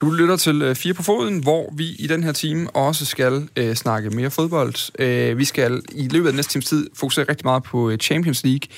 Du lytter til øh, Fire på Foden, hvor vi i den her time også skal øh, snakke mere fodbold. Øh, vi skal i løbet af næste times tid fokusere rigtig meget på øh, Champions League,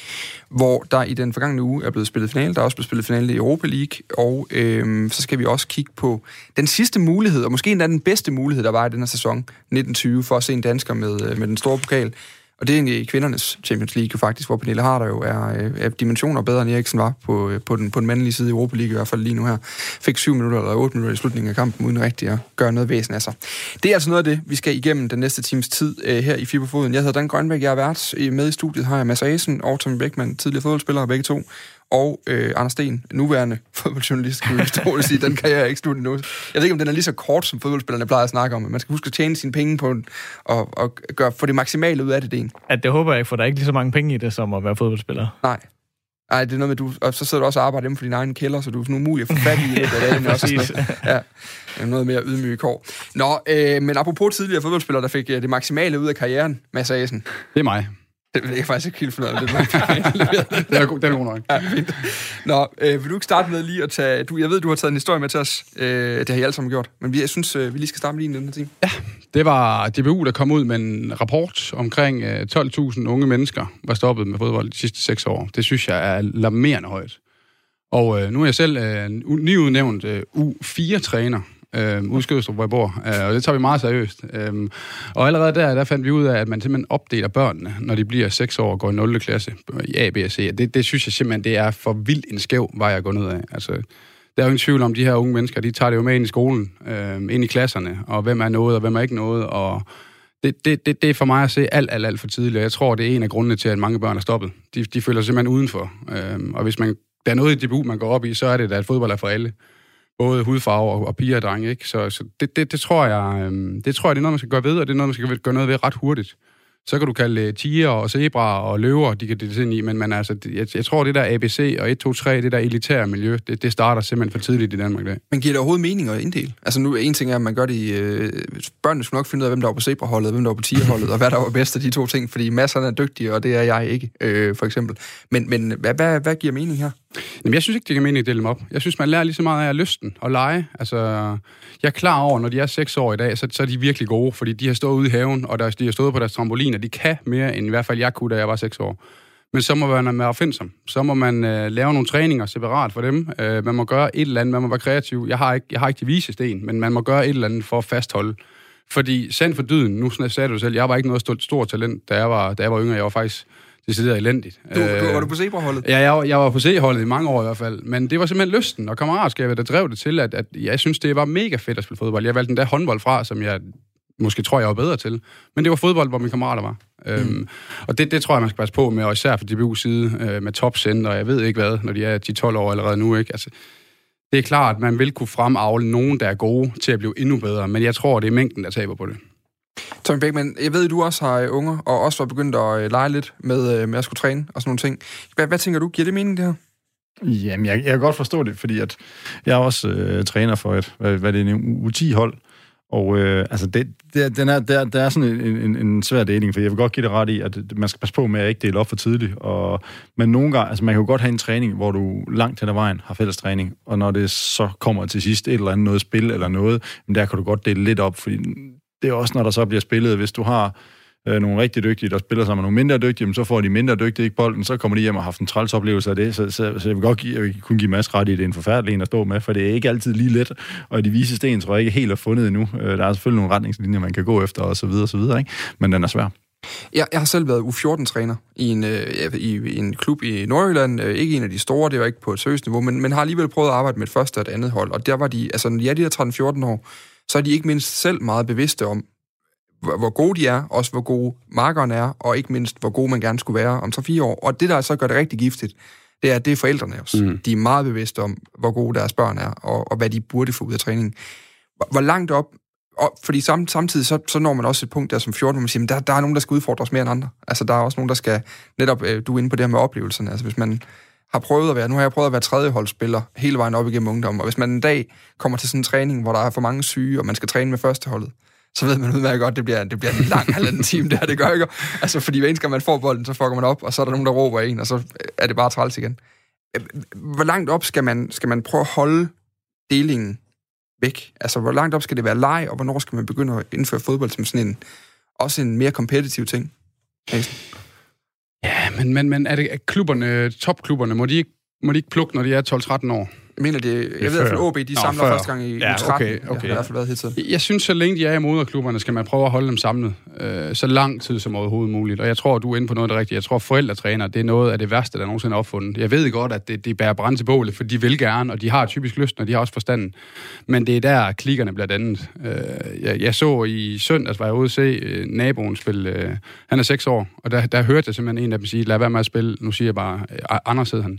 hvor der i den forgangne uge er blevet spillet finale. Der er også blevet spillet finale i Europa League, og øh, så skal vi også kigge på den sidste mulighed, og måske endda den bedste mulighed, der var i den her sæson 1920, for at se en dansker med, øh, med den store pokal. Og det er egentlig kvindernes Champions League jo faktisk, hvor Pernille Harder jo er, øh, er dimensioner bedre end Eriksen var på, øh, på, den, på den mandlige side i Europa League i hvert fald lige nu her. Fik 7 minutter eller 8 minutter i slutningen af kampen, uden rigtig at gøre noget væsen af sig. Det er altså noget af det, vi skal igennem den næste times tid uh, her i Fiberfoden. Jeg hedder Dan Grønbæk, jeg er vært. Med i studiet har jeg Mads Asen og Tommy Beckmann, tidligere fodboldspillere begge to og øh, Anders Sten, nuværende fodboldjournalist, kan vi sige, den kan jeg ikke slutte nu. Jeg ved ikke, om den er lige så kort, som fodboldspillerne plejer at snakke om. Man skal huske at tjene sine penge på den, og, og gøre, få det maksimale ud af det, det At det håber jeg ikke, for der er ikke lige så mange penge i det, som at være fodboldspiller. Nej. Nej, det er noget med, du, og så sidder du også og arbejder inden for din egen kælder, så du er sådan umulig at få fat i det. det er også ja, noget mere ydmyge kår. Nå, øh, men apropos tidligere fodboldspillere, der fik øh, det maksimale ud af karrieren, Mads Asen. Det er mig. Det er jeg faktisk ikke helt fornøjet. Det, det er god, det er god nok. Ja, fint. Nå, øh, vil du ikke starte med lige at tage... Du, jeg ved, du har taget en historie med til os. Øh, det har I alle sammen gjort. Men vi, jeg synes, øh, vi lige skal starte med lige den her ting. Ja, det var DBU, der kom ud med en rapport omkring øh, 12.000 unge mennesker, var stoppet med fodbold de sidste seks år. Det synes jeg er larmerende højt. Og øh, nu er jeg selv øh, nyudnævnt øh, U4-træner øh, udskødstrup, hvor jeg bor, øh, og det tager vi meget seriøst. Øh, og allerede der, der fandt vi ud af, at man simpelthen opdeler børnene, når de bliver 6 år og går i 0. klasse i A, B og C. Det, det synes jeg simpelthen, det er for vildt en skæv vej at gå ned af. Altså, der er jo ingen tvivl om, de her unge mennesker, de tager det jo med ind i skolen, øh, ind i klasserne, og hvem er noget, og hvem er ikke noget, og det, det, det, det er for mig at se alt, alt, alt for tidligt, og jeg tror, det er en af grundene til, at mange børn er stoppet. De, de føler sig simpelthen udenfor, øh, og hvis man, der er noget i debut, man går op i, så er det, da, at fodbold er for alle både hudfarve og, og piger og drenge, ikke? Så, så det, det, det, tror jeg, øhm, det tror jeg, det er noget, man skal gøre ved, og det er noget, man skal gøre noget ved ret hurtigt. Så kan du kalde tiger og zebraer og løver, de kan det ind i, men man, altså, jeg, jeg tror, det der ABC og 1, 2, 3, det der elitære miljø, det, det starter simpelthen for tidligt i Danmark i dag. Men giver det overhovedet mening at inddele? Altså nu, en ting er, at man gør det i... Øh, børnene skulle nok finde ud af, hvem der var på zebraholdet, hvem der var på tigerholdet, og hvad der var bedst af de to ting, fordi masserne er dygtige, og det er jeg ikke, øh, for eksempel. Men, men hvad, hvad, hvad giver mening her? Jamen, jeg synes ikke, det kan mening at dele dem op. Jeg synes, man lærer lige så meget af lysten og lege. Altså, jeg er klar over, når de er seks år i dag, så, så er de virkelig gode, fordi de har stået ude i haven, og der, de har stået på deres trampolin, og de kan mere, end i hvert fald jeg kunne, da jeg var seks år. Men så må man være opfindsom. Så må man øh, lave nogle træninger separat for dem. Øh, man må gøre et eller andet, man må være kreativ. Jeg har ikke, jeg har ikke de vise sten, men man må gøre et eller andet for at fastholde. Fordi sand for dyden, nu sagde du selv, jeg var ikke noget stort, stort talent, da jeg var, da jeg var yngre. Jeg var faktisk decideret elendigt. Du, du, var du på zebraholdet? Ja, jeg, jeg var på C-holdet i mange år i hvert fald. Men det var simpelthen lysten og kammeratskabet, der drev det til, at, at jeg synes, det var mega fedt at spille fodbold. Jeg valgte den der håndbold fra, som jeg måske tror, jeg var bedre til. Men det var fodbold, hvor mine kammerater var. Øhm, mm. Øhm, og det, det tror jeg, man skal passe på med, og især for DBU's side, øh, med topcenter, og jeg ved ikke hvad, når de er 10-12 år allerede nu. Ikke? Altså, det er klart, at man vil kunne fremavle nogen, der er gode til at blive endnu bedre, men jeg tror, det er mængden, der taber på det. Tommy Beckmann, jeg ved, at du også har øh, unger, og også var begyndt at øh, lege lidt med, øh, med at skulle træne og sådan nogle ting. Hvad, hvad tænker du? Giver det mening, det her? Jamen, jeg, jeg kan godt forstå det, fordi at jeg er også øh, træner for et, hvad, hvad det er, en U10-hold, og øh, altså, det, det, den er, der, der er sådan en, en, en svær deling, for jeg vil godt give det ret i, at man skal passe på med at ikke dele op for tidligt. Og, men nogle gange, altså man kan jo godt have en træning, hvor du langt hen ad vejen har fælles træning, og når det så kommer til sidst et eller andet noget spil eller noget, men der kan du godt dele lidt op, fordi det er også, når der så bliver spillet, hvis du har øh, nogle rigtig dygtige, der spiller sammen med nogle mindre dygtige, men så får de mindre dygtige ikke bolden, så kommer de hjem og har haft en træls oplevelse af det, så, så, så jeg vil godt give, jeg vil kunne give masser ret i, det er en forfærdelig en at stå med, for det er ikke altid lige let, og de vise sten tror jeg ikke helt er fundet endnu. Øh, der er selvfølgelig nogle retningslinjer, man kan gå efter, og så videre, og så videre, ikke? men den er svær. Jeg, jeg har selv været U14-træner i en, øh, i, i en klub i Nordjylland. Øh, ikke en af de store, det var ikke på et seriøst niveau, men, men har alligevel prøvet at arbejde med et første og et andet hold. Og der var de, altså ja, de der 13-14 år, så er de ikke mindst selv meget bevidste om, hvor gode de er, også hvor gode markerne er, og ikke mindst, hvor gode man gerne skulle være om 3-4 år. Og det, der så gør det rigtig giftigt, det er, at det er forældrene også. Mm. De er meget bevidste om, hvor gode deres børn er, og, og hvad de burde få ud af træningen. Hvor, hvor langt op, og, fordi sam, samtidig så, så når man også et punkt der som 14, hvor man siger, der, der er nogen, der skal udfordres mere end andre. Altså, der er også nogen, der skal, netop, øh, du er inde på det her med oplevelserne. Altså, hvis man har prøvet at være, nu har jeg prøvet at være tredjeholdsspiller hele vejen op igennem ungdommen, og hvis man en dag kommer til sådan en træning, hvor der er for mange syge, og man skal træne med førsteholdet, så ved man udmærket godt, det bliver, det bliver en lang halvanden time, det her, det gør ikke. Altså, fordi hver eneste man får bolden, så fucker man op, og så er der nogen, der råber en, og så er det bare træls igen. Hvor langt op skal man, skal man prøve at holde delingen væk? Altså, hvor langt op skal det være leg, og hvornår skal man begynde at indføre fodbold som sådan en, også en mere kompetitiv ting? Hasen? Ja, men, men, men er det er klubberne, topklubberne, må de ikke, må de ikke plukke, når de er 12-13 år? Jeg mener, det, jeg ved i hvert fald, OB, de Nå, samler før. første gang i Ja, U13. okay, Det okay. har i hvert fald været hele tiden. Jeg synes, så længe de er i moderklubberne, skal man prøve at holde dem samlet øh, så lang tid som overhovedet muligt. Og jeg tror, du er inde på noget af det rigtige. Jeg tror, forældretræner, det er noget af det værste, der nogensinde er opfundet. Jeg ved godt, at det, de bærer brand til bålet, for de vil gerne, og de har typisk lyst, og de har også forstanden. Men det er der, klikkerne bliver dannet. Øh, jeg, jeg så i søndags, var jeg ude at se øh, naboen spille, øh, han er 6 år, og der, der hørte jeg simpelthen en af dem sige, lad være med at spille, nu siger jeg bare, øh, Anders hed han,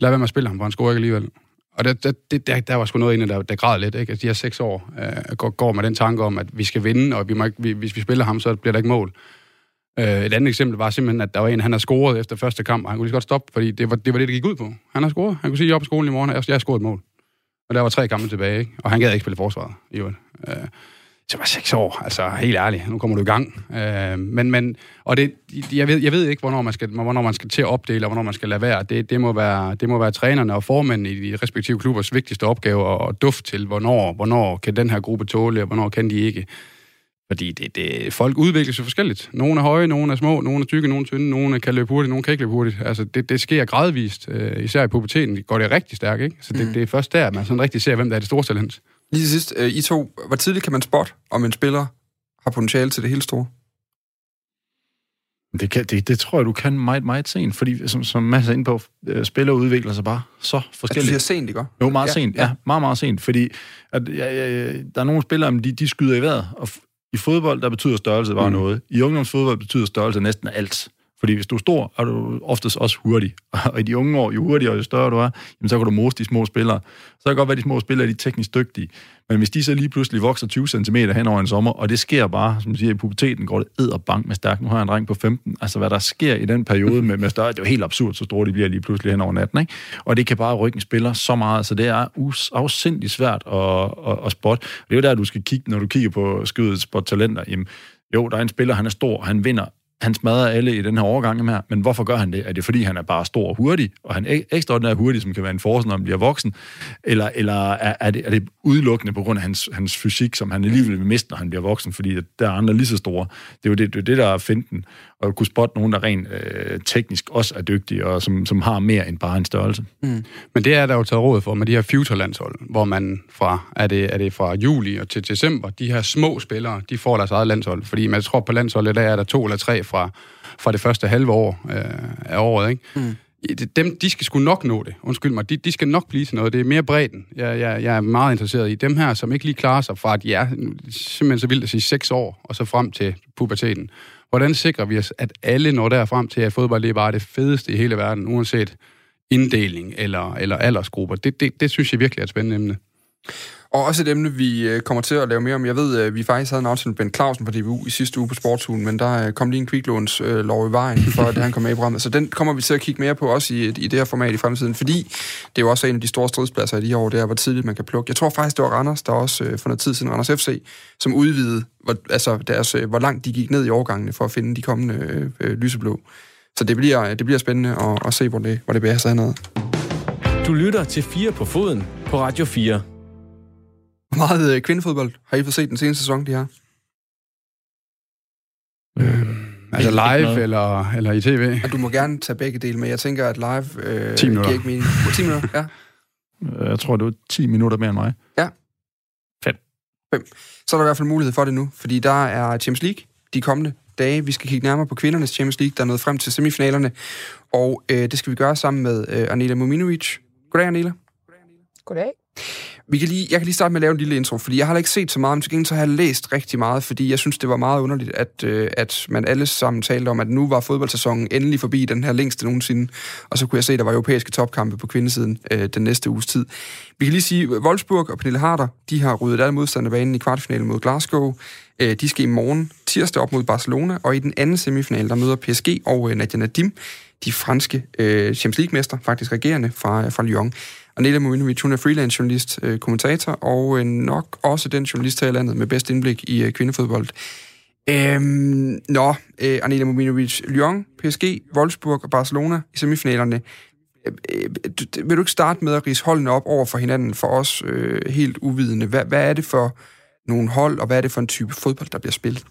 lad være med at spille ham, for han scorer ikke alligevel. Og der, der, det- der, der var sgu noget inde, der, der græd lidt. Ikke? Altså, de her seks år øh, går, går med den tanke om, at vi skal vinde, og vi må ikke, vi, hvis vi spiller ham, så bliver der ikke mål. Øh, et andet eksempel var simpelthen, at der var en, han har scoret efter første kamp, og han kunne lige så godt stoppe, fordi det var, det var det, det gik ud på. Han har scoret. Han kunne sige, at jeg er på skolen i morgen, jeg, jeg har scoret et mål. Og der var tre kampe tilbage, ikke? og han gad ikke spille forsvaret. I øvrigt. øh, så var seks år, altså helt ærligt, nu kommer du i gang. Øh, men, men, og det, jeg, ved, jeg ved ikke, hvornår man, skal, hvornår man skal til at opdele, og hvornår man skal lade være. Det, det, må være. det må være trænerne og formændene i de respektive klubbers vigtigste opgave at dufte til, hvornår, hvornår kan den her gruppe tåle, og hvornår kan de ikke. Fordi det, det, folk udvikler sig forskelligt. Nogle er høje, nogle er små, nogle er tykke, nogle er tynde, nogle kan løbe hurtigt, nogle kan ikke løbe hurtigt. Altså, det, det sker gradvist. Øh, især i puberteten går det rigtig stærkt, ikke? Så det, Mm. det er først der, man sådan rigtig ser, hvem der er det store talent. Lige sidst, øh, I to, hvor tidligt kan man spotte, om en spiller har potentiale til det helt store? Det, kan, det, det tror jeg, du kan meget, meget sent, fordi som, som Mads er inde på, øh, spillere udvikler sig bare så du forskelligt. siger sent, ikke? Jo, meget Ja, sent. ja. Ja, meget, meget sent. Fordi at, ja, ja, der er nogle spillere, de, de skyder i vejret. Og i fodbold, der betyder størrelse bare mm. noget. I ungdomsfodbold betyder størrelse næsten alt. Fordi hvis du er stor, er du oftest også hurtig. Og i de unge år, jo hurtigere og jo større du er, jamen, så kan du mose de små spillere. Så kan det godt være, at de små spillere de er teknisk dygtige. Men hvis de så lige pludselig vokser 20 cm hen over en sommer, og det sker bare, som du siger, i puberteten går det ed og bank med stærk. Nu har jeg en dreng på 15. Altså, hvad der sker i den periode med, med større, det er jo helt absurd, så store de bliver lige pludselig hen over natten. Ikke? Og det kan bare rykke en spiller så meget, så det er us- svært at, at, at spotte. Det er jo der, du skal kigge, når du kigger på skydets spot talenter. Jamen, jo, der er en spiller, han er stor, han vinder han smadrer alle i den her overgang her, men hvorfor gør han det? Er det fordi, han er bare stor og hurtig, og han er ekstraordinært hurtig, som kan være en force, når han bliver voksen? Eller, eller er, er, det, er det udelukkende på grund af hans, hans fysik, som han alligevel vil miste, når han bliver voksen, fordi der er andre lige så store? Det er jo det, det, er det der er finten, og at kunne spotte nogen, der rent øh, teknisk også er dygtige, og som, som har mere end bare en størrelse. Mm. Men det er der jo taget råd for med de her future-landshold, hvor man fra, er det, er det fra juli og til december, de her små spillere, de får deres eget landshold. Fordi man tror på landsholdet, der er der to eller tre fra, fra det første halve år øh, af året, ikke? Mm. Dem, de skal sgu nok nå det. Undskyld mig. De, de skal nok blive til noget. Det er mere bredden. Jeg, jeg, jeg er meget interesseret i dem her, som ikke lige klarer sig fra, at de er simpelthen så vildt at sige seks år, og så frem til puberteten. Hvordan sikrer vi os, at alle når der frem til, at fodbold det er bare det fedeste i hele verden, uanset inddeling eller, eller aldersgrupper. Det, det, det synes jeg virkelig er et spændende emne. Og også et emne, vi øh, kommer til at lave mere om. Jeg ved, at vi faktisk havde en aftale med Ben Clausen på DBU i sidste uge på Sportsugen, men der øh, kom lige en kviklåns øh, lov i vejen, for at han kom med i programmet. Så den kommer vi til at kigge mere på, også i, i det her format i fremtiden, fordi det er jo også en af de store stridspladser i de her år, det er, hvor tidligt man kan plukke. Jeg tror faktisk, det var Randers, der også øh, for noget tid siden, Randers FC, som udvidede, hvor, altså deres, øh, hvor langt de gik ned i årgangene for at finde de kommende øh, øh, lyseblå. Så det bliver, det bliver spændende at, at se, hvor det, hvor det bærer sig henad. Du lytter til 4 på foden på Radio 4. Hvor meget øh, kvindefodbold har I fået set den seneste sæson, de har? Altså Ikke live noget. eller, eller i tv. Og du må gerne tage begge dele med. Jeg tænker, at live øh, 10 minutter. giver ikke mening. 10 minutter, ja. Øh, Jeg tror, det var 10 minutter mere end mig. Så er der i hvert fald mulighed for det nu, fordi der er Champions League de kommende dage. Vi skal kigge nærmere på kvindernes Champions League, der er nået frem til semifinalerne, og øh, det skal vi gøre sammen med øh, Anela Muminovic. Goddag, Anela. Goddag. Vi kan lige, jeg kan lige starte med at lave en lille intro, fordi jeg har ikke set så meget, men til gengæld så har jeg læst rigtig meget, fordi jeg synes, det var meget underligt, at, øh, at man alle sammen talte om, at nu var fodboldsæsonen endelig forbi den her længste nogensinde, og så kunne jeg se, at der var europæiske topkampe på kvindesiden øh, den næste uges tid. Vi kan lige sige, at Wolfsburg og Pernille Harder, de har ryddet alle modstanderbanen i kvartfinalen mod Glasgow. Øh, de skal i morgen tirsdag op mod Barcelona, og i den anden semifinal, der møder PSG og øh, Nadia Nadim, de franske øh, Champions League-mester, faktisk regerende fra, øh, fra Lyon. Og Nela Mujinovic, hun er freelance journalist, øh, kommentator, og øh, nok også den journalist her i landet med bedst indblik i øh, kvindefodbold. Øhm, nå, øh, Anela Mujinovic, Lyon, PSG, Wolfsburg og Barcelona i semifinalerne. Øh, øh vil du ikke starte med at rise holdene op over for hinanden for os øh, helt uvidende? Hvad, hvad er det for nogle hold, og hvad er det for en type fodbold, der bliver spillet?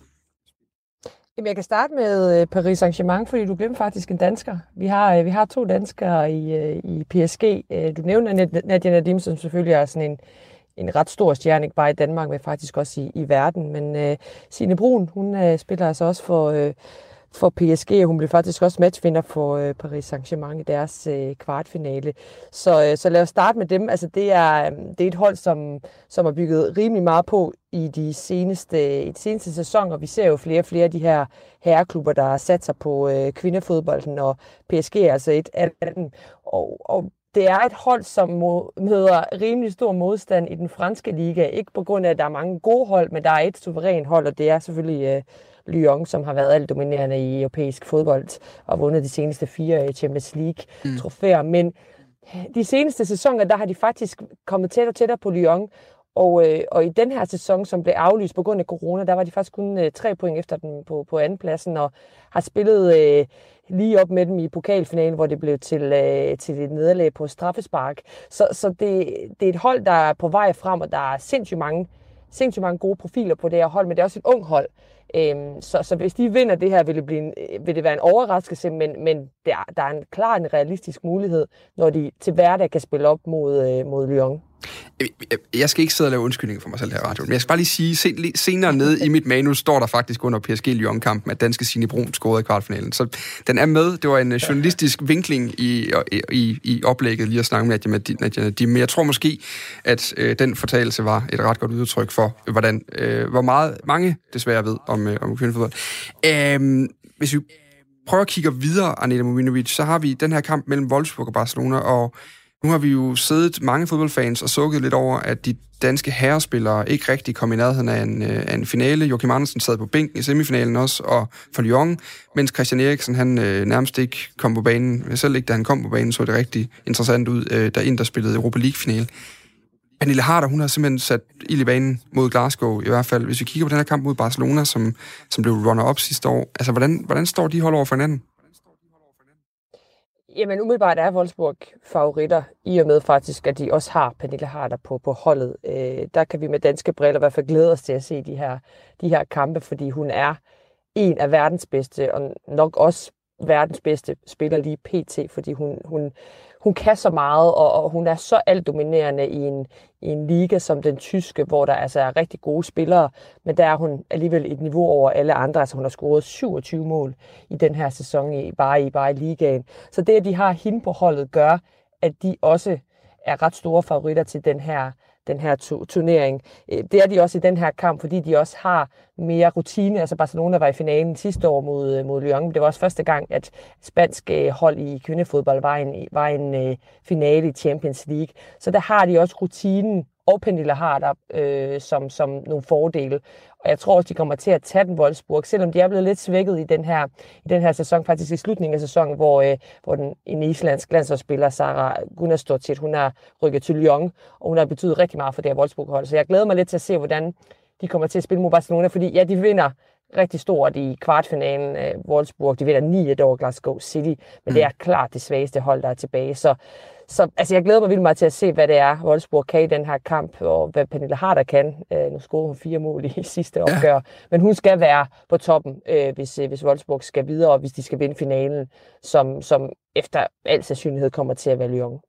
Jamen, jeg kan starte med øh, Paris Saint-Germain, fordi du glemte faktisk en dansker. Vi har, øh, vi har to danskere i, øh, i PSG. Du nævner Nadia Nadim, som selvfølgelig er sådan en, en ret stor stjerne, ikke bare i Danmark, men faktisk også i, i verden. Men uh, Signe Brun, hun uh, spiller altså også for, uh, for PSG, og hun blev faktisk også matchvinder for øh, Paris Saint-Germain i deres øh, kvartfinale. Så, øh, så lad os starte med dem. Altså, det, er, øh, det er et hold, som, som har bygget rimelig meget på i de seneste, i de seneste sæsoner. Vi ser jo flere og flere af de her herreklubber, der har sat sig på øh, kvindefodbolden, og PSG er altså et af dem. Og, og det er et hold, som møder rimelig stor modstand i den franske liga. Ikke på grund af, at der er mange gode hold, men der er et suverænt hold, og det er selvfølgelig øh, Lyon, som har været alt dominerende i europæisk fodbold og vundet de seneste fire øh, Champions League-trofæer. Mm. Men de seneste sæsoner, der har de faktisk kommet tættere og tættere på Lyon, og, øh, og i den her sæson, som blev aflyst på grund af corona, der var de faktisk kun øh, tre point efter den på, på andenpladsen, og har spillet øh, lige op med dem i pokalfinalen, hvor det blev til, øh, til et nederlag på straffespark. Så, så det, det er et hold, der er på vej frem, og der er sindssygt mange, sindssygt mange gode profiler på det her hold, men det er også et ung hold. Øhm, så, så hvis de vinder det her, vil det, blive en, øh, vil det være en overraskelse, men, men der, der er en klar en realistisk mulighed, når de til hverdag kan spille op mod, øh, mod Lyon. Øh, øh, jeg skal ikke sidde og lave undskyldninger for mig selv her i radioen, men jeg skal bare lige sige, senere nede i mit manus står der faktisk under PSG Lyon-kampen, at danske Signe Brun scorede i kvartfinalen. Så den er med. Det var en øh, journalistisk vinkling i, i, i oplægget lige at snakke med Nadia Nadim, men jeg tror måske, at øh, den fortalelse var et ret godt udtryk for, hvordan, øh, hvor meget mange desværre ved om, øh, om kvindefodbold. Øh, hvis vi prøver at kigge videre, Anita Muminovic, så har vi den her kamp mellem Wolfsburg og Barcelona, og nu har vi jo siddet mange fodboldfans og sukket lidt over, at de danske herrespillere ikke rigtig kom i nærheden af en, øh, af en finale. Joachim Andersen sad på bænken i semifinalen også, og for Lyon, mens Christian Eriksen han øh, nærmest ikke kom på banen. Selv ikke da han kom på banen, så det rigtig interessant ud, øh, da Inter spillede Europa League-finale. Pernille Harder, hun har simpelthen sat ild i banen mod Glasgow, i hvert fald. Hvis vi kigger på den her kamp mod Barcelona, som, som blev runner-up sidste år, altså hvordan, hvordan står de hold over for hinanden? Jamen umiddelbart er Wolfsburg favoritter, i og med faktisk, at de også har Pernille Harder på, på holdet. Øh, der kan vi med danske briller i hvert fald glæde os til at se de her, de her kampe, fordi hun er en af verdens bedste, og nok også verdens bedste spiller lige pt, fordi hun, hun, hun kan så meget, og, og hun er så altdominerende i en, i en liga som den tyske, hvor der altså er rigtig gode spillere, men der er hun alligevel et niveau over alle andre. Altså hun har scoret 27 mål i den her sæson, i, bare, i, bare i ligaen. Så det, at de har hende på holdet, gør, at de også er ret store favoritter til den her den her turnering. Øh, det er de også i den her kamp, fordi de også har mere rutine. Altså Barcelona var i finalen sidste år mod, øh, mod Lyon. Det var også første gang, at spansk øh, hold i kvindefodbold var en, var en finale i Champions League. Så der har de også rutinen og Pernille har der øh, som, som nogle fordele. Og jeg tror også, de kommer til at tage den Wolfsburg, selvom de er blevet lidt svækket i den her, i den her sæson, faktisk i slutningen af sæsonen, hvor, øh, hvor den, en islandsk landsholdsspiller, Sara Gunnarsdottir, hun har rykket til Lyon, og hun har betydet rigtig meget for det her Wolfsburg-hold. Så jeg glæder mig lidt til at se, hvordan de kommer til at spille mod Barcelona, fordi ja, de vinder rigtig stort i kvartfinalen af Wolfsburg. De vinder 9-1 over Glasgow City, men mm. det er klart det svageste hold, der er tilbage. Så, så altså, jeg glæder mig vildt meget til at se, hvad det er, Wolfsburg kan i den her kamp, og hvad Pernille Harder kan. Øh, nu scorede hun fire mål i sidste ja. opgør, men hun skal være på toppen, øh, hvis, øh, hvis Wolfsburg skal videre, og hvis de skal vinde finalen, som, som efter al sandsynlighed kommer til at være Lyon.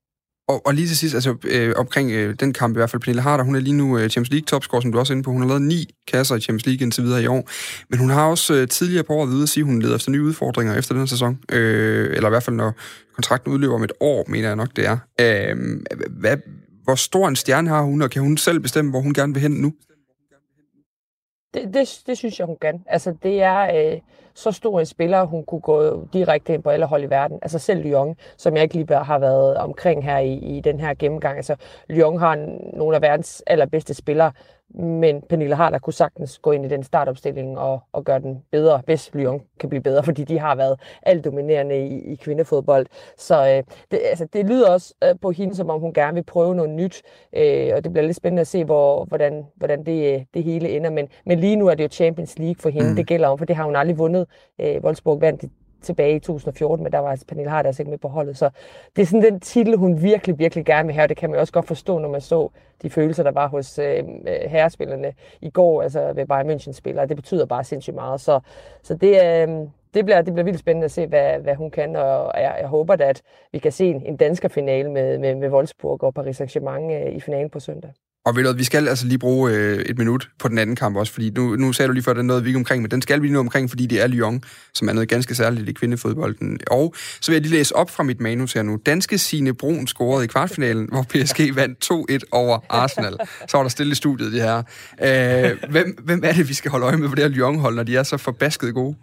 Og, og lige til sidst, altså øh, omkring øh, den kamp i hvert fald, Pernille Harder, hun er lige nu øh, Champions League topscorer, som du også er inde på. Hun har lavet ni kasser i Champions League indtil videre i år. Men hun har også øh, tidligere på året videre at sige, at hun leder efter nye udfordringer efter den sæson. Øh, eller i hvert fald, når kontrakten udløber om et år, mener jeg nok, det er. Øh, hvad, hvor stor en stjerne har hun, og kan hun selv bestemme, hvor hun gerne vil hen nu? Det, det, det synes jeg, hun kan. Altså, det er øh, så stor en spiller, hun kunne gå direkte ind på alle hold i verden. Altså selv Lyon, som jeg ikke lige har været omkring her i, i den her gennemgang. Altså, Lyon har nogle af verdens allerbedste spillere, men Pernille Harder kunne sagtens gå ind i den startopstilling og, og gøre den bedre, hvis Lyon kan blive bedre, fordi de har været alt dominerende i, i kvindefodbold. Så øh, det, altså, det lyder også øh, på hende, som om hun gerne vil prøve noget nyt, øh, og det bliver lidt spændende at se, hvor, hvordan, hvordan det, det hele ender. Men, men lige nu er det jo Champions League for hende, mm. det gælder om, for det har hun aldrig vundet. Øh, Wolfsburg vandt tilbage i 2014, men der var altså Pernille Harder altså ikke med på holdet. Så det er sådan den titel, hun virkelig, virkelig gerne vil have, og det kan man jo også godt forstå, når man så de følelser, der var hos øh, øh herrespillerne i går, altså ved Bayern München-spillere. Det betyder bare sindssygt meget. Så, så det, øh, det, bliver, det bliver vildt spændende at se, hvad, hvad hun kan, og jeg, jeg håber da, at vi kan se en, en dansker finale med, med, med Wolfsburg og Paris Saint-Germain øh, i finalen på søndag. Og ved du, vi skal altså lige bruge øh, et minut på den anden kamp også, fordi nu, nu sagde du lige før, at den noget vi ikke omkring, men den skal vi lige nå omkring, fordi det er Lyon, som er noget ganske særligt i kvindefodbolden. Og så vil jeg lige læse op fra mit manus her nu. Danske Sine Brun scorede i kvartfinalen, hvor PSG vandt 2-1 over Arsenal. Så var der stille i studiet, de her. Øh, hvem, hvem er det, vi skal holde øje med på det her Lyon-hold, når de er så forbasket gode?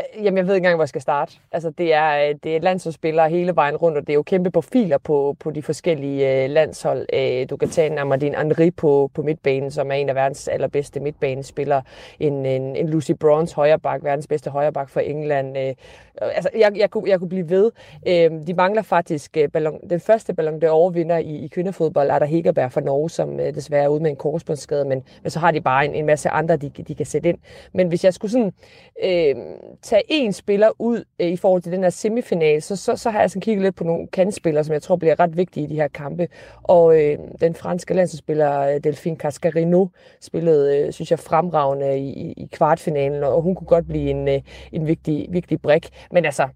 Øh, jamen, jeg ved ikke engang, hvor jeg skal starte. Altså, det er, øh, det er landsholdsspillere hele vejen rundt, og det er jo kæmpe profiler på, på de forskellige øh, landshold. Øh, du kan tage en Amadine Henri på, på midtbanen, som er en af verdens allerbedste midtbanespillere. En, en, en Lucy Bronze højreback, verdens bedste højreback for England. Øh, øh, altså, jeg, jeg, kunne, jeg kunne blive ved. Øh, de mangler faktisk øh, ballon, den første Ballon der overvinder i, i kvindefodbold, er der Hegerberg fra Norge, som øh, desværre er ude med en korsbåndsskade, men, men så har de bare en, en masse andre, de, de kan sætte ind. Men hvis jeg skulle sådan Øh, tage en spiller ud øh, i forhold til den her semifinal, så, så, så har jeg sådan kigget lidt på nogle kandspillere, som jeg tror bliver ret vigtige i de her kampe. Og øh, den franske landsspiller øh, Delphine Cascarino spillede, øh, synes jeg, fremragende i, i kvartfinalen, og hun kunne godt blive en, øh, en vigtig, vigtig brik. Men altså,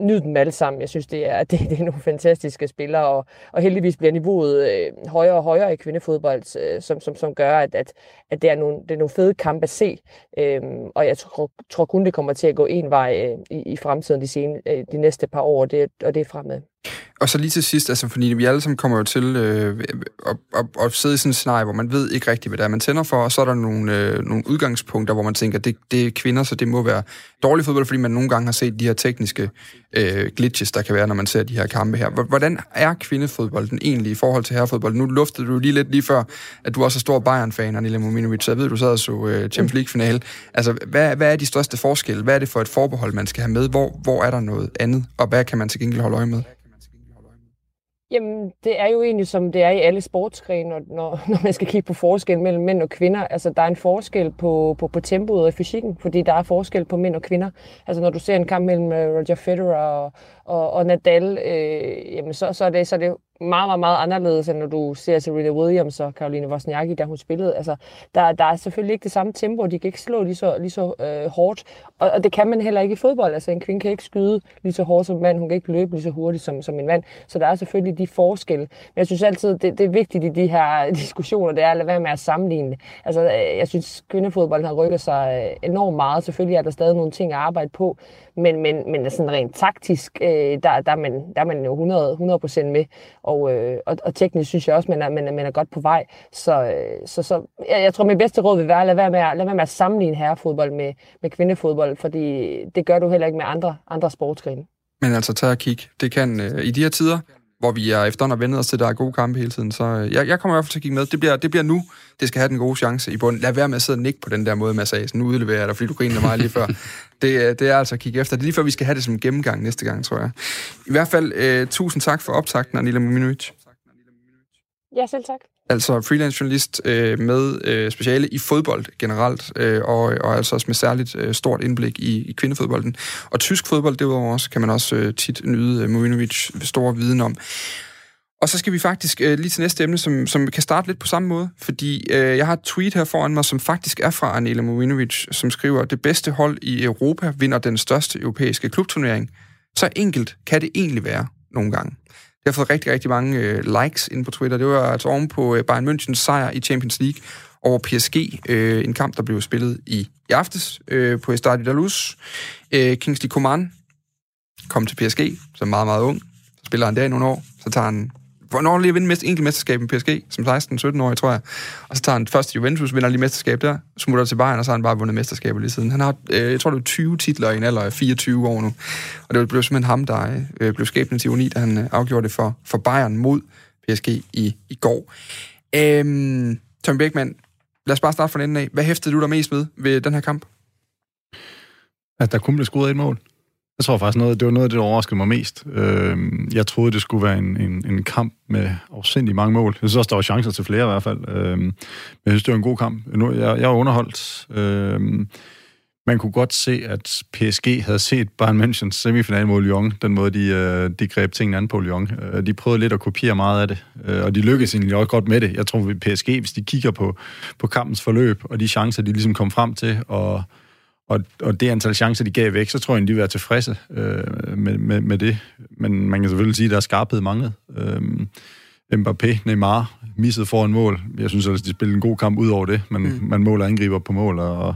nyd dem alle sammen. Jeg synes, det er, det, det er nogle fantastiske spillere, og, og heldigvis bliver niveauet øh, højere og højere i kvindefodbold, øh, som, som, som gør, at, at, at det, er nogle, det er nogle fede kampe at se. Øh, og jeg tror, tror kun, det kommer til at gå en vej øh, i, i fremtiden de, sene, øh, de næste par år, det, og det er fremad. Og så lige til sidst, altså fordi vi alle sammen kommer jo til øh, at, at, at sidde i sådan en scenarie, hvor man ved ikke rigtigt, hvad det er, man tænder for, og så er der nogle, øh, nogle udgangspunkter, hvor man tænker, det, det er kvinder, så det må være dårlig fodbold, fordi man nogle gange har set de her tekniske øh, glitches, der kan være, når man ser de her kampe her. Hvordan er kvindefodbolden egentlig i forhold til herrefodbold? Nu luftede du lige lidt lige før, at du også er stor Bayern-fan, Anila Mominovic, så jeg ved, du sad og så øh, Champions League-finale. Altså, hvad, hvad er de største forskelle? Hvad er det for et forbehold, man skal have med? Hvor, hvor er der noget andet? Og hvad kan man til gengæld holde øje med? Jamen, det er jo egentlig som det er i alle sportsgrene, når, når man skal kigge på forskel mellem mænd og kvinder. Altså, der er en forskel på, på, på tempoet og fysikken, fordi der er forskel på mænd og kvinder. Altså, når du ser en kamp mellem øh, Roger Federer og, og, og Nadal, øh, jamen, så, så, er det, så er det meget, meget, meget anderledes, end når du ser Serena Williams og Caroline Wozniacki, da hun spillede. Altså, der, der er selvfølgelig ikke det samme tempo, de kan ikke slå lige så, lige så øh, hårdt, og, og det kan man heller ikke i fodbold. Altså, en kvinde kan ikke skyde lige så hårdt som en mand, hun kan ikke løbe lige så hurtigt som, som en mand, så der er selvfølgelig de forskelle. Men jeg synes altid, det, det er vigtigt i de her diskussioner, det er at lade være med at sammenligne. Altså, øh, jeg synes, kvindefodbold har rykket sig øh, enormt meget. Selvfølgelig er der stadig nogle ting at arbejde på, men, men, men sådan rent taktisk, øh, Øh, der, der, er man, der er man jo 100, 100% med. Og, øh, og, og teknisk synes jeg også, man er, man er, man er godt på vej. Så, øh, så, så jeg, jeg tror, mit bedste råd vil være at lade være med at, lad være med at sammenligne herrefodbold med, med kvindefodbold, fordi det gør du heller ikke med andre, andre sportsgrene. Men altså, tag og kig. Det kan øh, i de her tider, hvor vi er efterhånden vendet os til, at der er gode kampe hele tiden. Så øh, jeg, jeg kommer i hvert fald til at kigge med. Det bliver, det bliver nu, det skal have den gode chance i bunden. Lad være med at sidde og nikke på den der måde, Mads Nu udleverer jeg dig, fordi du griner mig lige før. Det, øh, det er altså at kigge efter. Det er lige før, vi skal have det som gennemgang næste gang, tror jeg. I hvert fald, uh, tusind tak for optakten, Anila Muminovic. Ja, selv tak. Altså freelance journalist øh, med øh, speciale i fodbold generelt, øh, og, og altså også med særligt øh, stort indblik i, i kvindefodbolden. Og tysk fodbold derudover også, kan man også øh, tit nyde øh, Mourinhovic stor viden om. Og så skal vi faktisk øh, lige til næste emne, som, som kan starte lidt på samme måde, fordi øh, jeg har et tweet her foran mig, som faktisk er fra Anela Mourinhovic, som skriver, det bedste hold i Europa vinder den største europæiske klubturnering. Så enkelt kan det egentlig være nogle gange. Det har fået rigtig, rigtig mange øh, likes ind på Twitter. Det var altså oven på øh, Bayern Münchens sejr i Champions League over PSG. Øh, en kamp, der blev spillet i, i aftes øh, på Estadio da Luz. Øh, Kingsley Coman kom til PSG, som meget, meget ung. Så spiller han der i nogle år. Så tager han hvornår lige vinde mest enkelt mesterskab med PSG, som 16-17-årig, tror jeg. Og så tager han først Juventus, vinder lige mesterskab der, smutter til Bayern, og så har han bare vundet mesterskaber lige siden. Han har, øh, jeg tror, det er 20 titler i en alder af 24 år nu. Og det blev simpelthen ham, der øh, blev skæbnen til uni, da han øh, afgjorde det for, for Bayern mod PSG i, i går. Øhm, Tom Beckmann, lad os bare starte fra den af. Hvad hæftede du dig mest med ved den her kamp? At der kun blev skudt et mål. Jeg tror faktisk, noget, det var noget af det, der overraskede mig mest. Øh, jeg troede, det skulle være en, en, en kamp med afsindig mange mål. Jeg synes også, der var chancer til flere i hvert fald. Øh, men jeg synes, det var en god kamp. Nu, jeg, jeg var underholdt. Øh, man kunne godt se, at PSG havde set Bayern Münchens semifinal mod Lyon, den måde, de, øh, de greb tingene an på Lyon. Øh, de prøvede lidt at kopiere meget af det, øh, og de lykkedes egentlig også godt med det. Jeg tror, at PSG, hvis de kigger på, på kampens forløb, og de chancer, de ligesom kom frem til, og, og, og det antal chancer, de gav væk, så tror jeg, de vil være tilfredse øh, med, med, med det. Men man kan selvfølgelig sige, at der er skarphed manglet. Øh, Mbappé, Neymar, misset foran mål. Jeg synes altså, de spillede en god kamp ud over det, men mm. man måler angriber på mål, og,